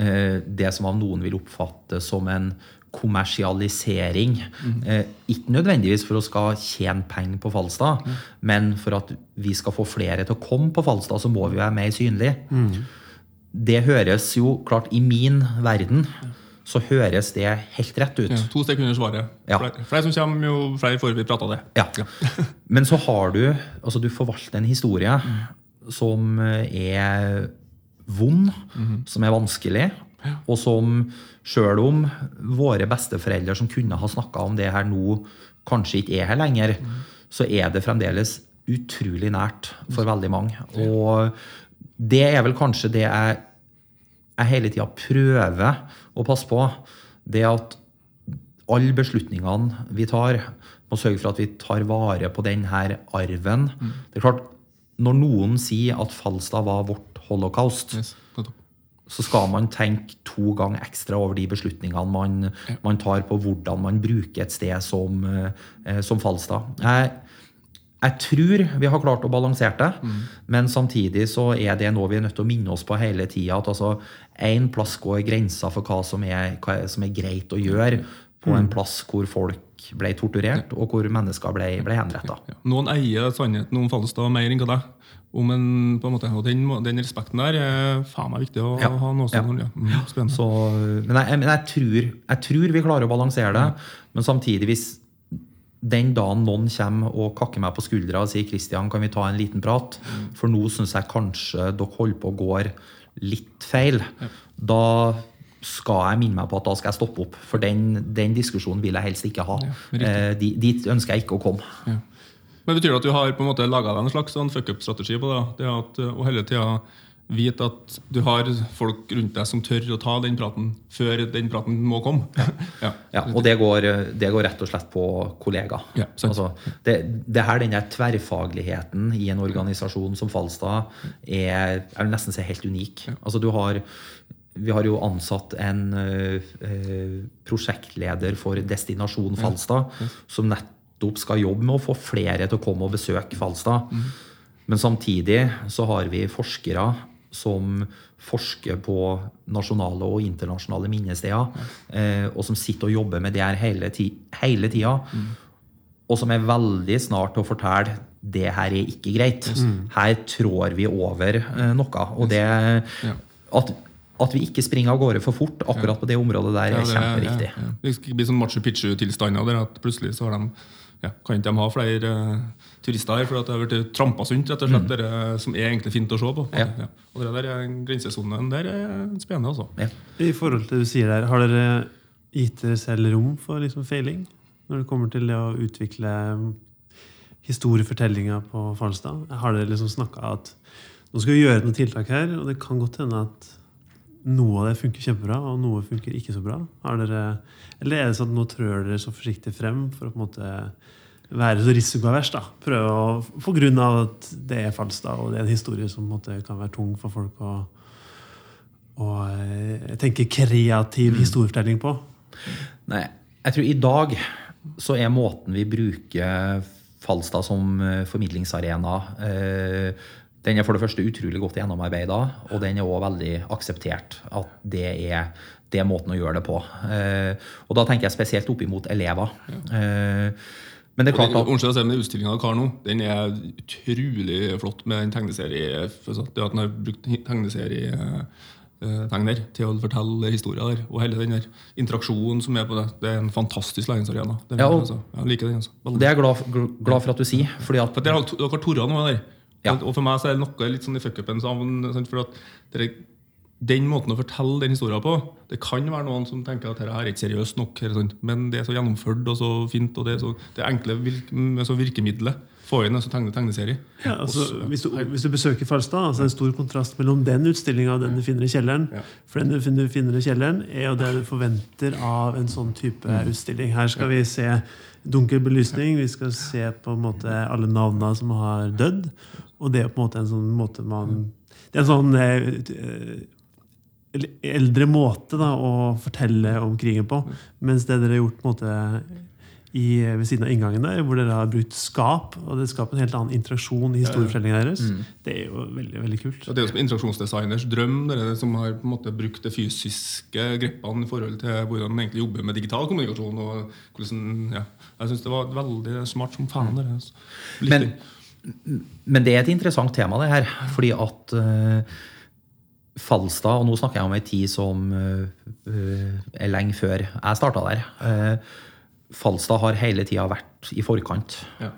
eh, det som av noen vil oppfatte som en kommersialisering. Eh, ikke nødvendigvis for å skal tjene penger på Falstad, men for at vi skal få flere til å komme på Falstad, så må vi være mer synlige. Det høres jo klart I min verden så høres det helt rett ut. Ja, to sekunder svaret. Ja. Flere, som kommer, jo flere får vi prata det. Ja. (laughs) Men så har du Altså, du forvalter en historie som er vond, som er vanskelig, og som sjøl om våre besteforeldre som kunne ha snakka om det her nå, kanskje ikke er her lenger, så er det fremdeles utrolig nært for veldig mange. Og det er vel kanskje det jeg, jeg hele tida prøver å passe på. Det at alle beslutningene vi tar, må sørge for at vi tar vare på denne arven. Det er klart, Når noen sier at Falstad var vårt holocaust, Yes, så skal man tenke to ganger ekstra over de beslutningene man, man tar på hvordan man bruker et sted som, eh, som Falstad. Jeg, jeg tror vi har klart å balansere det, men samtidig så er det noe vi er nødt til å minne oss på hele tida. At altså, én plass går grensa for hva som er, hva som er greit å gjøre på en plass hvor folk ble torturert, og hvor mennesker ble, ble henretta. Ja. Noen eier sannheten om Falstad mer enn hva deg. Om en, på en måte, og den, den respekten der er faen meg viktig å Ja. ha noe Ja. sånn. Ja. Mm. Så, men jeg, men jeg, tror, jeg tror vi klarer å balansere det. Men samtidig, hvis den dagen noen kommer og kakker meg på skuldra og sier Kristian, kan vi ta en liten prat? For nå syns jeg kanskje dere holder på å gå litt feil. Da skal jeg minne meg på at da skal jeg stoppe opp. For den, den diskusjonen vil jeg helst ikke ha. Ja, eh, dit ønsker jeg ikke å komme. Ja. Men Betyr det at du har på en måte laga deg en slags sånn fuck-up-strategi på det? det at, og hele tida vite at du har folk rundt deg som tør å ta den praten før den praten må komme? Ja. Ja, og det går, det går rett og slett på kollega. Ja, altså, det, det her, den der tverrfagligheten i en organisasjon som Falstad er, er nesten helt unik. Altså, du har, vi har jo ansatt en ø, prosjektleder for Destinasjon Falstad, som nettopp skal jobbe med å få flere til å komme og besøke Falstad. Men samtidig så har vi forskere som forsker på nasjonale og internasjonale minnesteder, eh, og som sitter og jobber med det her hele, ti hele tida. Og som er veldig snart til å fortelle det her er ikke greit. Her trår vi over eh, noe. Og det at, at vi ikke springer av gårde for fort akkurat på det området der, Ja, er det- kjempeviktig. Ja, ja. Det skal ikke bli sånn Machu Picchu-tilstander der at plutselig så har de ja, kan ikke de ha flere eh, turister her, for at det har blitt trampa sunt, rett og slett, det som er egentlig fint å se på. Mm. Ja. Ja. Og det der er en grensesonen der er spennende, altså. Ja. I forhold til det du sier der, har dere gitt dere selv rom for liksom feiling? Når det kommer til det å utvikle historiefortellinga på Falstad? Har dere liksom snakka at nå skal vi gjøre noen tiltak her, og det kan godt hende at noe av det funker kjempebra, og noe funker ikke så bra? Har dere, eller er det sånn at nå trør dere så forsiktig frem for å på en måte være så risikoavers? da? Prøve å, På grunn av at det er Falstad, og det er en historie som måte kan være tung for folk å og eh, tenke kreativ historiefortelling på. Nei, jeg tror i dag så er måten vi bruker Falstad som eh, formidlingsarena eh, Den er for det første utrolig godt gjennomarbeida, og den er òg veldig akseptert. At det er, det er måten å gjøre det på. Eh, Og da tenker jeg spesielt opp imot elever. Eh, Men det er klart at unnskyld, men utstillinga av Karno den er utrolig flott med den tegneserie Det at den har brukt tegneserietegner til å fortelle historier der. Og hele den der interaksjonen som er på det. Det er en fantastisk læringsarena. Er Ja, og- altså, jeg liker den. altså. Veldig. Det er jeg glad, glad for at du sier. fordi at For dere har, dere har torra noe der. Ja. Og for meg så er det noe litt sånn i sant, For at dere, den måten å fortelle den historien på Det kan være noen som tenker at dette er ikke seriøst nok, men det er så gjennomført og så fint. og Det er så, det enkle virkemidlet. Få inn en så tegne tegneserie. Ja, altså, Også, hvis, du, hvis du besøker Falstad, altså en stor kontrast mellom den utstillinga og den du finner i kjelleren. Ja. For den du finner, i kjelleren, er jo det du forventer av en sånn type utstilling. Her skal vi se dunkel belysning, vi skal se på en måte alle navna som har dødd. Og det er på en måte en sånn måte man Det er en sånn eh, eldre måte da, å fortelle om krigen på. Mens det dere har gjort på en måte i, ved siden av inngangen der, hvor dere har brukt skap. Og det skaper en helt annen interaksjon i historiefortellingen deres. Det er jo veldig veldig kult. Og det er jo som interaksjonsdesigners drøm, dere som har på en måte brukt de fysiske greppene i forhold til hvordan man egentlig jobber med digital kommunikasjon. og hvordan, ja. Jeg syns det var veldig smart som faen. dere. altså. Men, men det er et interessant tema, det her. Fordi at eh, Falstad, og nå snakker jeg om ei tid som eh, eh, er lenge før jeg starta der. eh, Falstad har hele tida vært i forkant. Ja,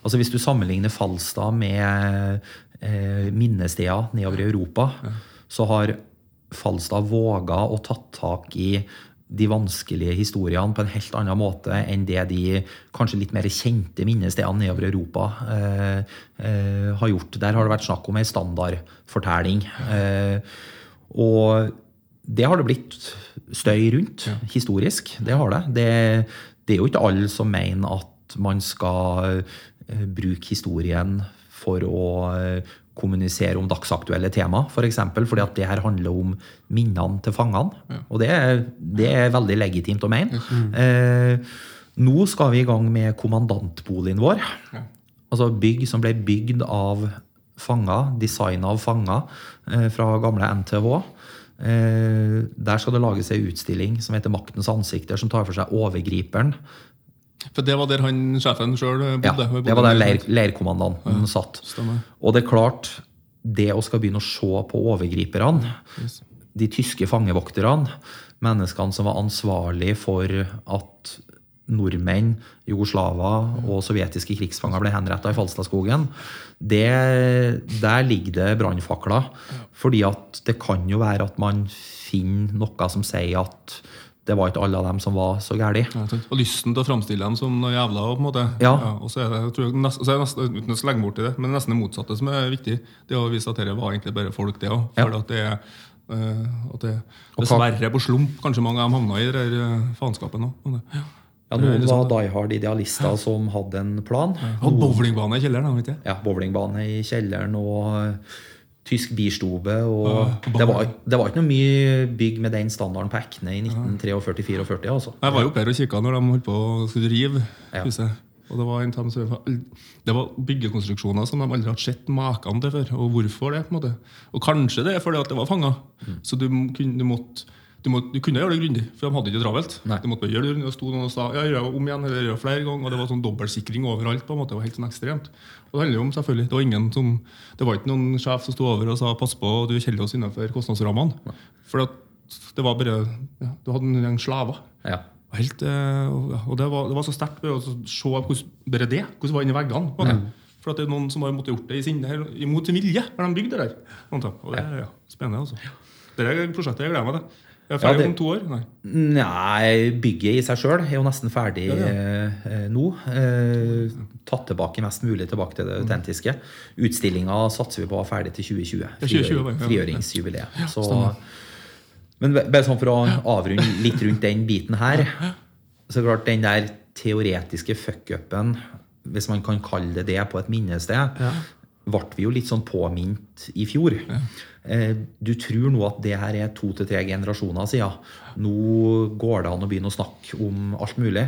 altså Hvis du sammenligner Falstad med minnesteder nedover i Europa, så har Falstad våga å tatt tak i de vanskelige historiene på en helt annen måte enn det de kanskje litt mer kjente minnestedene nedover Europa eh, eh, har gjort. Der har det vært snakk om ei standardfortelling. Eh, og det har det blitt støy rundt, historisk. Det har det. det. Det er jo ikke alle som mener at man skal eh, bruke historien for å eh, kommunisere om dagsaktuelle tema, f.eks. For eksempel, fordi at det her handler om minnene til fangene. Og det er, det er veldig legitimt å mene. Eh, nå skal vi i gang med kommandantboligen vår. Altså bygg som ble bygd av fanger, designa av fanger eh, fra gamle NTH. Eh, der skal det lages ei utstilling som heter Maktens ansikter, som tar for seg overgriperen. For det var der han sjefen sjøl Ja, det var der leir, leirkommandanten satt. Stemmer. Og det er klart, det å skal begynne å se på overgriperne, Yes. de tyske fangevokterne, menneskene som var ansvarlig for at nordmenn, jugoslaver og sovjetiske krigsfanger ble henretta i Falstadskogen, der ligger det brannfakler. Fordi at det kan jo være at man finner noe som sier at det var ikke alle av dem som var så gærne. Ja, og lysten til å framstille dem som noe jævla. på en måte. Ja. og så er det, jeg tror, nest, så er det nesten, uten å slenge bort i det, men det er nesten det motsatte som er viktig. Det å vise at dette var egentlig bare folk, det òg. Ja. At det er eh, at det dessverre på slump kanskje mange av dem havna i det der eh, faenskapet nå. Ja. Ja, noen var die hard idealister som hadde en plan. Og bowlingbane i kjelleren, vet jeg. ja, bowlingbane i kjelleren og eh, tysk bistube. Og det, var, det var ikke noe mye bygg med den standarden på Ekne i 1943-44. Altså. Jeg var jo oppe her og kikka når de holdt på å skulle rive Ja. huset. Og det var, en det var byggekonstruksjoner som de aldri hadde sett maken til før. Og hvorfor det? på en måte. Og kanskje det er fordi at det var fanger. Mm. Så du, du måtte du, må, du kunne gjøre det grundig, for de hadde ikke travelt. Nei. Du måtte bare gjøre det og sto noen og sa ja, gjør om igjen, eller gjør flere ganger. Og det var sånn dobbeltsikring overalt. på en måte, Det var helt sånn ekstremt. Og det handler jo om selvfølgelig, det var ingen som, det var ikke noen sjef som sto over og sa pass på, du holder oss innenfor kostnadsrammene. For det var bare, ja, du hadde en gjeng slaver. Ja. Helt, eh, og det var, det var så sterkt å se hvordan, bare det, hvordan det var inni veggene. på det. For at det er noen som har måttet gjort det i sinne, eller imot sin vilje. når de bygde det der. Og det er ja, spennende. altså. Det er prosjektet jeg gleder meg til. Jeg er Ja, ferdig det- om to år. Nei. Nei, bygget i seg sjøl er jo nesten ferdig Ja, ja. eh, nå. Eh, tatt tilbake mest mulig tilbake til det autentiske. Utstillinga satser vi på å ha ferdig til 2020. Ja, 2020 var det, ja. Frigjøringsjubileet. Så, men bare sånn for å avrunde litt rundt den biten her. Så klart, den der teoretiske fuckupen, hvis man kan kalle det det på et minnested, Ja. Ble vi jo litt sånn påminnet i fjor. Ja. Du tror nå at det her er to til tre generasjoner siden. Nå går det an å begynne å snakke om alt mulig.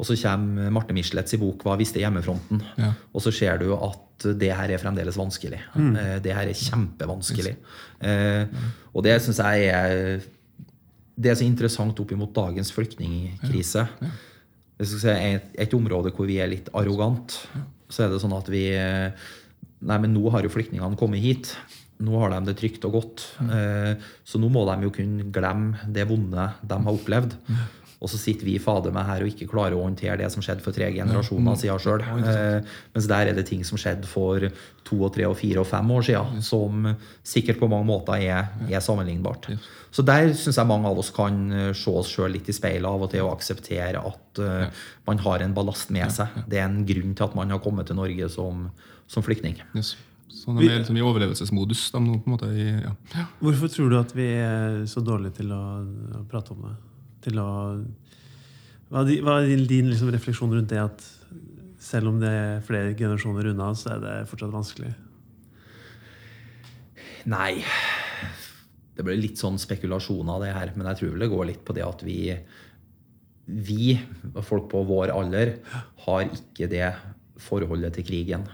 Og så kommer Marte Michelets i bok 'Hva visste hjemmefronten?' Ja. Og så ser du at det her er fremdeles vanskelig. Mm. Det her er kjempevanskelig. Eh, Og det syns jeg er Det er så interessant opp imot dagens flyktningkrise. Ja. skal si et, et område hvor vi er litt arrogant, så er det sånn at vi eh, Nei, men nå har jo flyktningene kommet hit. Nå har de det trygt og godt. Eh, Så nå må de jo kunne glemme det vonde de har opplevd. Og så sitter vi fader meg her og ikke klarer å håndtere det som skjedde for tre generasjoner siden sjøl. Eh, mens der er det ting som skjedde for to og tre og fire og fem år siden, som sikkert på mange måter er, er sammenlignbart. Så der syns jeg mange av oss kan eh, se oss sjøl litt i speilet av og til og akseptere at man har en ballast med seg. Det er en grunn til at man har kommet til Norge som, som flyktning. Yes. Så de er liksom i overlevelsesmodus. De på en måte i, ja. Ja. Hvorfor tror du at vi er så dårlige til å, å prate om det? Til å, hva er hva er din liksom, refleksjon rundt det at selv om det er flere generasjoner unna, så er det fortsatt vanskelig? Nei Det blir litt sånn spekulasjoner, det her. Men jeg tror vel det går litt på det at vi vi, folk på vår alder, har ikke det forholdet til krigen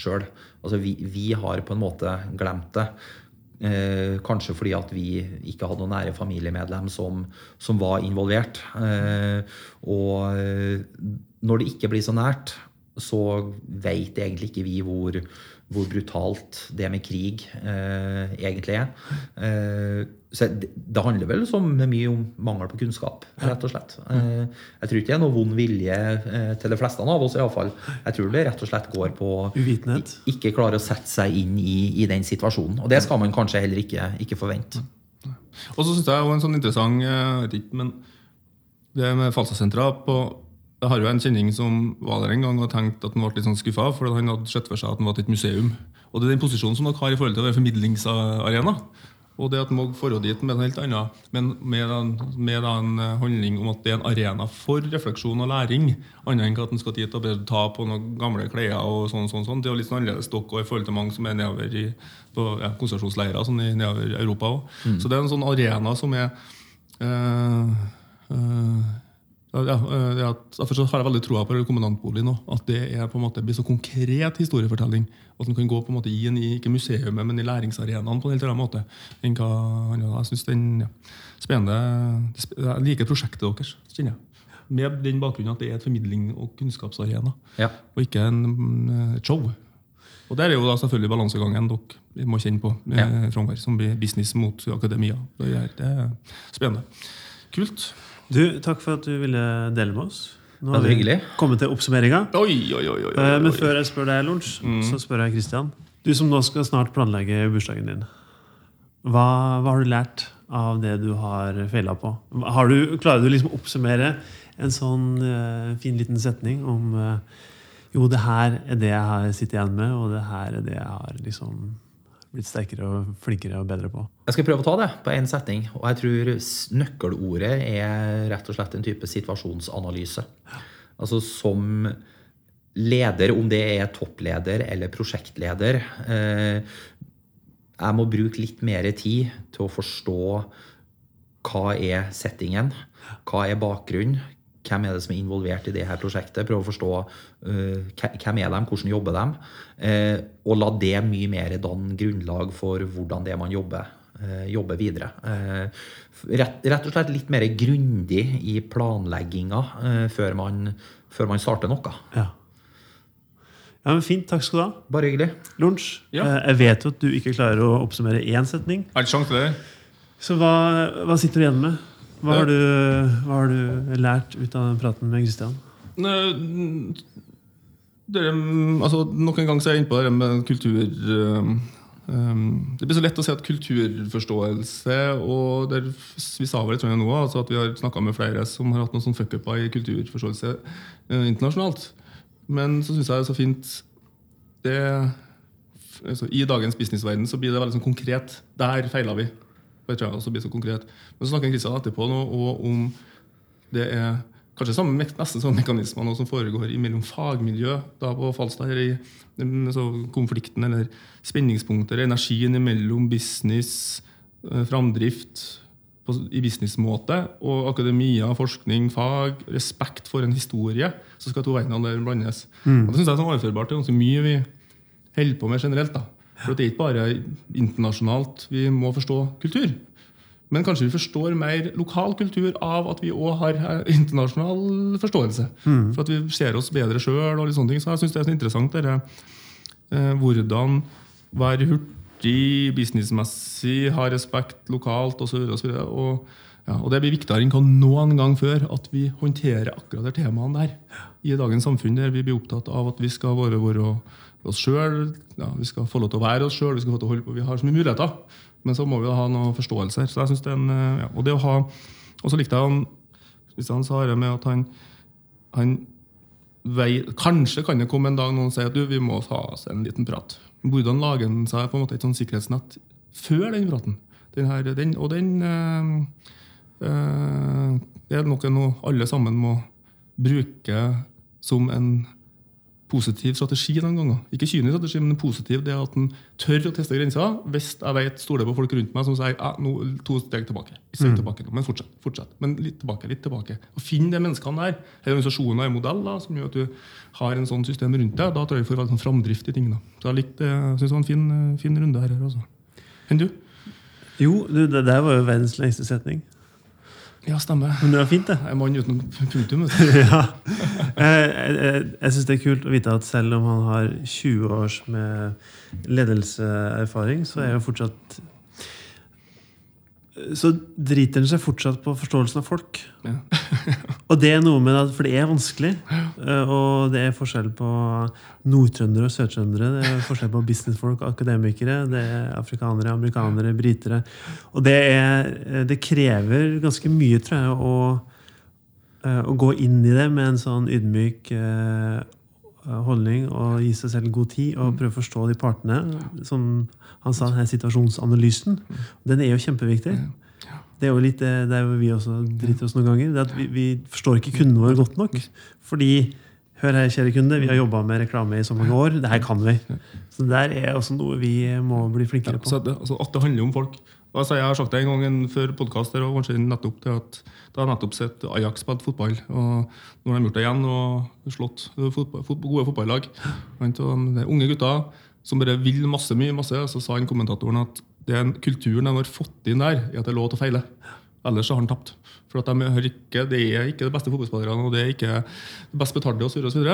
sjøl. Altså, vi, vi har på en måte glemt det. Eh, kanskje fordi at vi ikke hadde noen nære familiemedlem som, som var involvert. Eh, og eh, når det ikke blir så nært, så veit egentlig ikke vi hvor, hvor brutalt det med krig eh, egentlig er. Eh, så det, det, handler vel så mye om mangel på kunnskap, rett og slett. Eh, jeg tror ikke det er noe vond vilje eh, til de fleste av oss, iallfall. Jeg tror det rett og slett går på Uvitenhet. Ikke klare å sette seg inn i, i, den situasjonen. Og det skal man kanskje heller ikke, ikke forvente. Og så syns jeg også en sånn interessant jeg vet ikke, men det med Falstasentra på jeg har jo en kjenning som var der en gang og tenkte at han ble litt sånn skuffa, for han hadde sett for seg at han var til et museum. Og det er den posisjonen som dere har i forhold til å være formidlingsarena. Og det at man forholde dit med en helt annen, men med en, med en handling om at det er en arena for refleksjon og læring, annet enn at en skal dit og ta på noen gamle klær og sånn. sånn, sånn. Det er jo litt sånn annerledes dere i forhold til mange som er nedover i på ja, konsentrasjonsleirer sånn i nedover Europa òg. Mm. Så det er en sånn arena som er øh, øh, ja, ja, Derfor har jeg veldig troa på kommandantbolig nå. At det er på en måte blir så konkret historiefortelling. At den kan gå på en måte i i ikke museet, men i læringsarenaen på en helt annen måte. enn hva Jeg synes den ja, spennende Jeg liker prosjektet deres. kjenner jeg. Med den bakgrunnen at det er et formidling- og kunnskapsarena, ja. og ikke en, et show. Og Der er jo da selvfølgelig balansegangen dere må kjenne på, ja. framover, som blir business mot akademia. Det er, det er spennende. Kult. Du, Takk for at du ville dele med oss. Nå har vi hyggelig. kommet til oppsummeringa. Oi, oi, oi, oi, eh, Men før jeg spør deg, Lorentz, mm. så spør jeg Christian. Du som nå skal snart planlegge bursdagen din. Hva, hva har du lært av det du har feila på? Har du, klarer du liksom å oppsummere en sånn uh, fin liten setning om uh, Jo, det her er det jeg har sittet igjen med, og det her er det jeg har liksom blitt sterkere og flinkere og bedre på? Jeg skal prøve å ta det på én setning. Og jeg tror nøkkelordet er rett og slett en type situasjonsanalyse. Altså som leder, om det er toppleder eller prosjektleder eh, Jeg må bruke litt mer tid til å forstå hva er settingen, hva er bakgrunnen, hvem er det som er involvert i det her prosjektet? Prøve å forstå uh, hvem er de, hvordan jobber de? Uh, og la det mye mer danne grunnlag for hvordan det er man jobber, uh, jobber videre. Rett, rett, og slett litt mer grundig i planlegginga før man, før, man, starter noe. Ja. Ja, men Fint. Takk skal du ha. Bare hyggelig. Lunsj. Ja. Jeg vet jo at du ikke klarer å oppsummere én setning. Er det sjanse til det? Så hva, hva sitter du igjen med? Hva har, du, hva har, du, lært ut av praten med Kristian? Altså, nok en gang så er jeg inne på det med kultur um, Det blir så lett å si at kulturforståelse og der, Vi sa vel nå altså at vi har snakka med flere som har hatt noen sånn fuckuper i kulturforståelse uh, internasjonalt. Men så syns jeg det er så fint det, altså, I dagens businessverden så blir det veldig sånn konkret. Der feila vi. Det tror jeg også blir så konkret. Men så snakker Kristian etterpå nå, og om det er kanskje samme, nesten samme mekanismer som foregår mellom fagmiljø da på Falstad. eller i Konflikten eller spenningspunkter, energien mellom business, eh, framdrift i businessmåte og akademia, forskning, fag, respekt for en historie, så skal to verdenene der blandes. Mm. Og det synes jeg er sånn overførbart til ganske mye vi holder på med generelt. da. For det er ikke bare internasjonalt vi må forstå kultur. Men kanskje vi forstår mer lokal kultur av at vi òg har internasjonal forståelse. Mm. For at vi ser oss bedre sjøl. Så jeg syns det er så interessant dere, eh, hvordan være hurtig businessmessig, ha respekt lokalt osv. Og, så og, og, ja, og det blir viktigere enn noen gang før at vi håndterer akkurat de temaene der. I dagens samfunn der vi blir opptatt av at vi skal være våre oss sjøl. Ja, vi skal få lov til å være oss sjøl. Vi skal få lov til å holde på. Vi har så mye muligheter. Men så må vi ha noen forståelser. Så jeg synes det er en, ja, og det å ha, og så likte jeg han Kristian sa det med at han, han vei, Kanskje kan det komme en dag noen sier at du, vi må ta oss en liten prat. Hvordan lager han seg på en måte et sånn sikkerhetsnett før den praten? Den her, den, og den øh, øh, er noe alle sammen må bruke som en positiv strategi noen ganger. Ikke kynisk strategi, men positiv. Det at en tør å teste grenser. Hvis jeg vet, stoler på folk rundt meg som sier ja, nå, to steg tilbake. Steg tilbake nå, men fortsett. fortsett. Men litt tilbake, litt tilbake. Og Finn de menneskene der. Her organisasjoner modell da, som gjør at du har en sånn system rundt deg. Da tror jeg vi får veldig sånn framdrift i tingene. Så jeg likte, jeg synes det var en fin, eh, fin runde her. Altså. Enn du? Jo, du, det der var jo verdens lengste setning. Ja, stemmer. Men det var fint, det. Er mann uten punktum. (laughs) ja. Jeg, jeg, jeg syns det er kult å vite at selv om han har 20 års med ledelseserfaring, så er jo fortsatt Så driter den seg fortsatt på forståelsen av folk. Ja. (laughs) Og det er noe med at, For det er vanskelig. eh, Og det er forskjell på nordtrøndere og sørtrøndere. Det er forskjell på businessfolk og akademikere. Det er afrikanere, amerikanere, britere. Og det, er, eh, det krever ganske mye, tror jeg, å, eh, å gå inn i det med en sånn ydmyk holdning og gi seg selv god tid og prøve å forstå de partene. Som han sa, denne situasjonsanalysen. Den er jo kjempeviktig. Det er jo litt det vi også driter oss noen ganger. Det at vi, vi forstår ikke kundene våre godt nok. Fordi Hør her, kjære kunde, vi har jobba med reklame i så mange år. Det her kan vi. Så der er også noe vi må bli flinkere på. Så det, altså, at det handler om folk. Altså, jeg har sagt det en gang før podkast og kanskje nettopp til at da har nettopp sett Ajax spille fotball. Og nå har de gjort det igjen og slått fotball, fotball, gode fotballag. Det er unge gutter som bare vil masse mye. masse, Så sa han kommentatoren at det er kulturen de har fått inn der, i at det er lov til å feile. Ellers så har han tapt. For at de har ikke, Det er ikke de beste fotballspillerne, og det er ikke det best betalte osv. osv.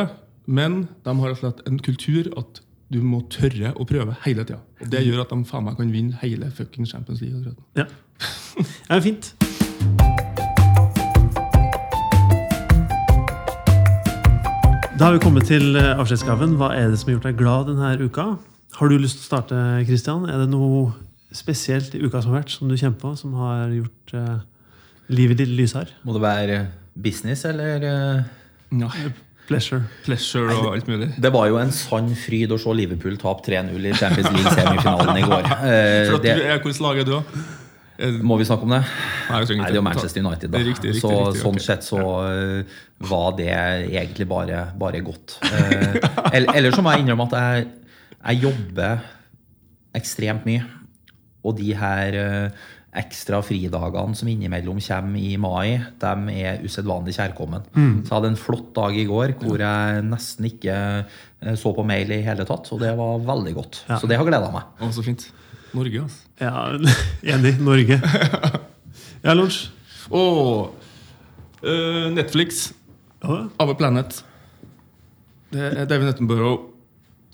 Men de har slett en kultur at du må tørre å prøve hele tida. Det gjør at de faen meg kan vinne hele fucking Champions League. Ja. Det Ja. ja, fint. Da har vi kommet til eh, avskjedsgaven. Hva er det som har gjort deg glad denne uka? Har du lyst til å starte, Christian? Er det noe spesielt i uka som har vært, som du kjenner på, som har gjort uh, livet ditt lysere? Må det være business, eller Uh... Nei. Pleasure. Pleasure og alt mulig. Det var jo en sann fryd å se Liverpool tape 3-0 i Champions League-semifinalen i går. (laughs) Uh, er Hvilket lag er du, da? Eh, må vi snakke om det? Nei, Nei, det er jo Manchester United, da. Riktig, riktig, så riktig, sånn okay. sett så eh, var det egentlig bare, bare godt. (laughs) Eh, eller, så må jeg innrømme at jeg, jeg jobber ekstremt mye. Og de her ekstra fridagene som innimellom kommer i mai, de er usedvanlig kjærkommen. Mm. Så jeg hadde en flott dag i går hvor jeg nesten ikke så på mail i hele tatt, og det var veldig godt. Ja. Så det har gleda meg. Å, så fint. Norge, altså. Ja, (laughs) enig. Norge. Ja, Lars? Og uh, Netflix, Ja, Our Planet. Det er David Nettenborough.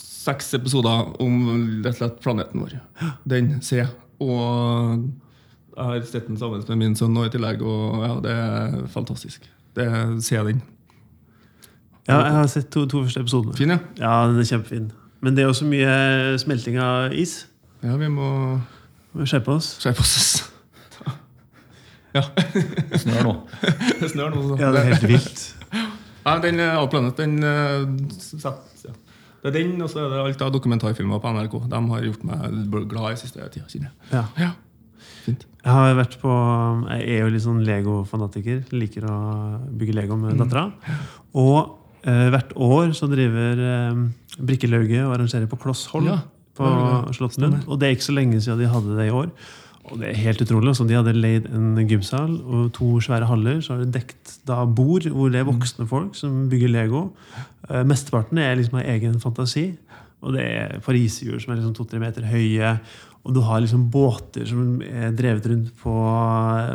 Seks episoder om rett og slett planeten vår. Den ser jeg. Og jeg har sett den sammen med min sønn nå i tillegg, og ja, det er fantastisk. Det ser jeg den. Ja, jeg har sett to, to første episoder. Fin, ja. Ja, den er kjempefin. Men det er også mye smelting av is. Ja, Vi må skjerpe oss. skjerpe oss. (laughs) Ja. Snør nå. Det snør nå. Ja, det er helt vilt. Ja, den Outplanet, Our den eh, ja. Det er den, og så er det alt av dokumentarfilmer på NRK. De har gjort meg glad i siste tida. kjenner. Ja. Ja. Fint. Jeg har vært på Jeg er jo litt sånn Lego-fanatiker. Liker å bygge Lego med dattera. Og eh, hvert år så driver eh, Brikkelauget og arrangerer på Kloss Hold Ja, på er Og det er ikke så lenge siden de hadde det i år. Og det er helt utrolig. Altså, de hadde leid en gymsal og to svære haller. Så har de dekt da bord hvor det er voksne folk som bygger Lego. Uh, mesteparten er liksom av egen fantasi. Og det er pariserhjul som er liksom to-tre meter høye. Og du har liksom båter som er drevet rundt på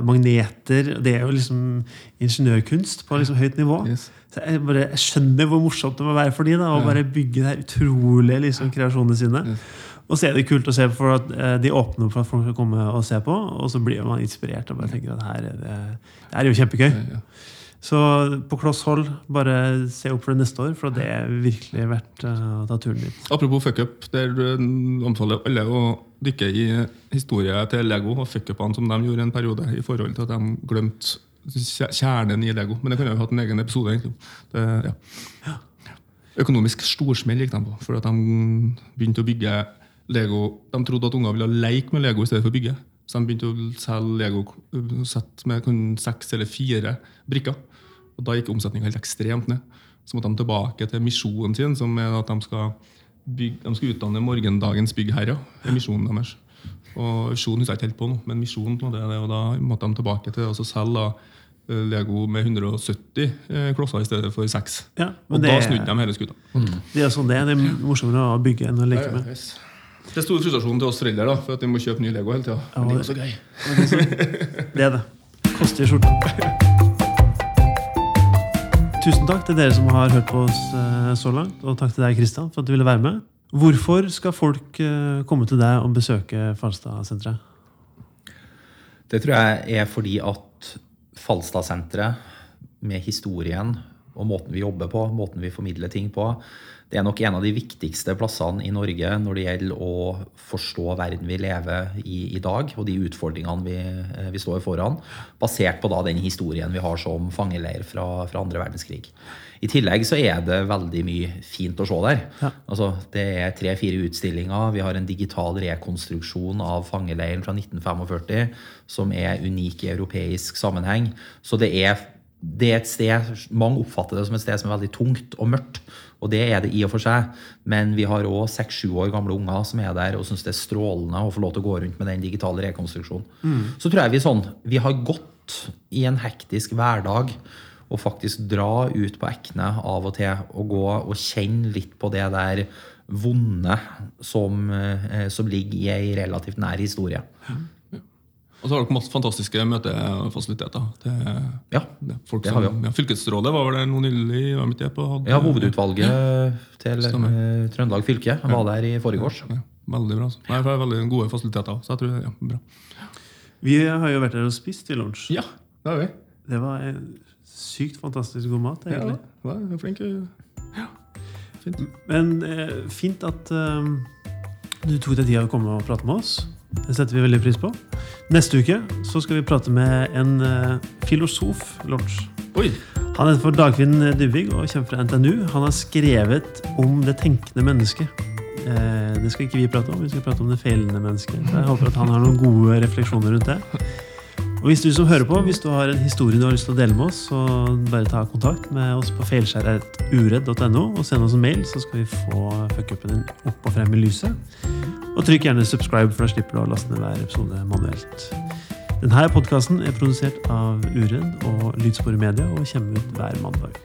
magneter. Det er jo liksom ingeniørkunst på liksom høyt nivå. Yes. Jeg, bare, jeg skjønner hvor morsomt det må være for de da, å Ja. bare bygge de utrolige liksom, kreasjonene sine. Og så er det kult å se for at eh, de åpner for at folk skal komme og se på, og så blir man inspirert og bare tenker at her er det, det er jo kjempegøy. Så på kloss hold, bare se opp for det neste år, for det er virkelig verdt eh, å ta turen dit. Apropos fuckup, der du omtaler alle å dykke i historien til Lego og fuckupene som de gjorde en periode i forhold til at de glemte kjernen i Lego. Men det jeg jo hatt en egen episode. Det, ja. Økonomisk storsmell gikk de på, for at de begynte å bygge Lego. De trodde at unger ville leke med Lego i stedet for å bygge. Så de begynte å selge Lego-sett med kun seks eller fire brikker. Og Da gikk omsetninga helt ekstremt ned. Så måtte de tilbake til misjonen sin, som er at de skal, bygge, de skal utdanne morgendagens byggherrer. Er misjonen deres. Og Visjonen husker jeg ikke helt på nå, men misjonen det, er det, og da måtte de tilbake til å selge eh, Lego med 170 eh, klosser i stedet for 6. Ja, og det, da snudde de hele skuta. det er sånn det er. Det er morsommere å bygge enn å leke med. Yes. Det er stor frustrasjon til oss foreldre, da, for at vi må kjøpe ny Lego hele tida. Ja, det er jo så gøy. Det er det. Koster i skjorta. Tusen takk til dere som har hørt på oss eh, så langt, og takk til deg, Kristian, for at du ville være med. Hvorfor skal folk eh, komme til deg og besøke Falstadsenteret? Det tror jeg er fordi at Falstadsenteret, med historien og måten vi jobber på, måten vi formidler ting på, det er nok en av de viktigste plassene i Norge når det gjelder å forstå verden vi lever i i dag, og de utfordringene vi, eh, vi står foran, basert på da den historien vi har som fangeleir fra, fra andre verdenskrig. I tillegg så er det veldig mye fint å se der. Ja. Altså, det er tre-fire utstillinger. Vi har en digital rekonstruksjon av fangeleiren fra 1945 som er unik i europeisk sammenheng. Så det er, det er et sted Mange oppfatter det som et sted som er veldig tungt og mørkt. Og det er det i og for seg. Men vi har òg seks-sju år gamle unger som er der og syns det er strålende å få lov til å gå rundt med den digitale rekonstruksjonen. Så tror jeg vi sånn Vi har gått i en hektisk hverdag og faktisk dra ut på Ekne av og til og gå og kjenne litt på det der vonde som, eh, som ligger i ei relativt nær historie. Og så har dere masse fantastiske møtefasiliteter. til Ja, det, folk det har vi også. ja, Fylkesrådet var vel der nå nylig? var midt på, hadde, ja hovedutvalget til Stemmer. eh, Trøndelag fylke var der i forgårs. Ja, veldig bra. altså. Nei, det er veldig gode fasiliteter. Så jeg tror, det ja, bra. Vi har jo vært der og spist i lunsj. Ja, det har vi. Det var en sykt fantastisk god mat. Ja, egentlig. ja, er flink. Ja, fint. Men eh, fint at eh, du tok deg tida å komme og prate med oss. Det setter vi veldig pris på. Neste uke så skal vi prate med en eh, filosof. Oi! Han heter for Dagfinn Dybvig og kommer fra NTNU. Han har skrevet om det tenkende mennesket. Eh, det skal ikke vi prate om, vi skal prate om det feilende mennesket. Så jeg håper at han har noen gode refleksjoner rundt det. Og hvis du som hører på, hvis du har en historie du har lyst til å dele med oss, så bare ta kontakt med oss på feilskjær.uredd.no og send oss en mail, så skal vi få fuckupen din opp og frem i lyset. Og trykk gjerne subscribe, for da slipper du å laste ned hver episode manuelt. Denne podkasten er produsert av Uredd og Lydspor Media og kommer ut hver mandag.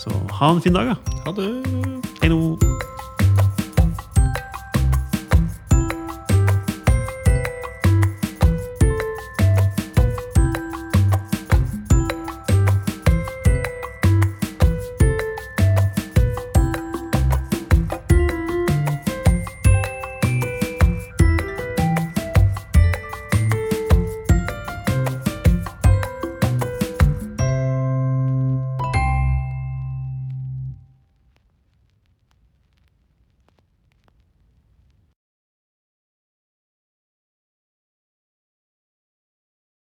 Så ha en fin dag, da. Ha det.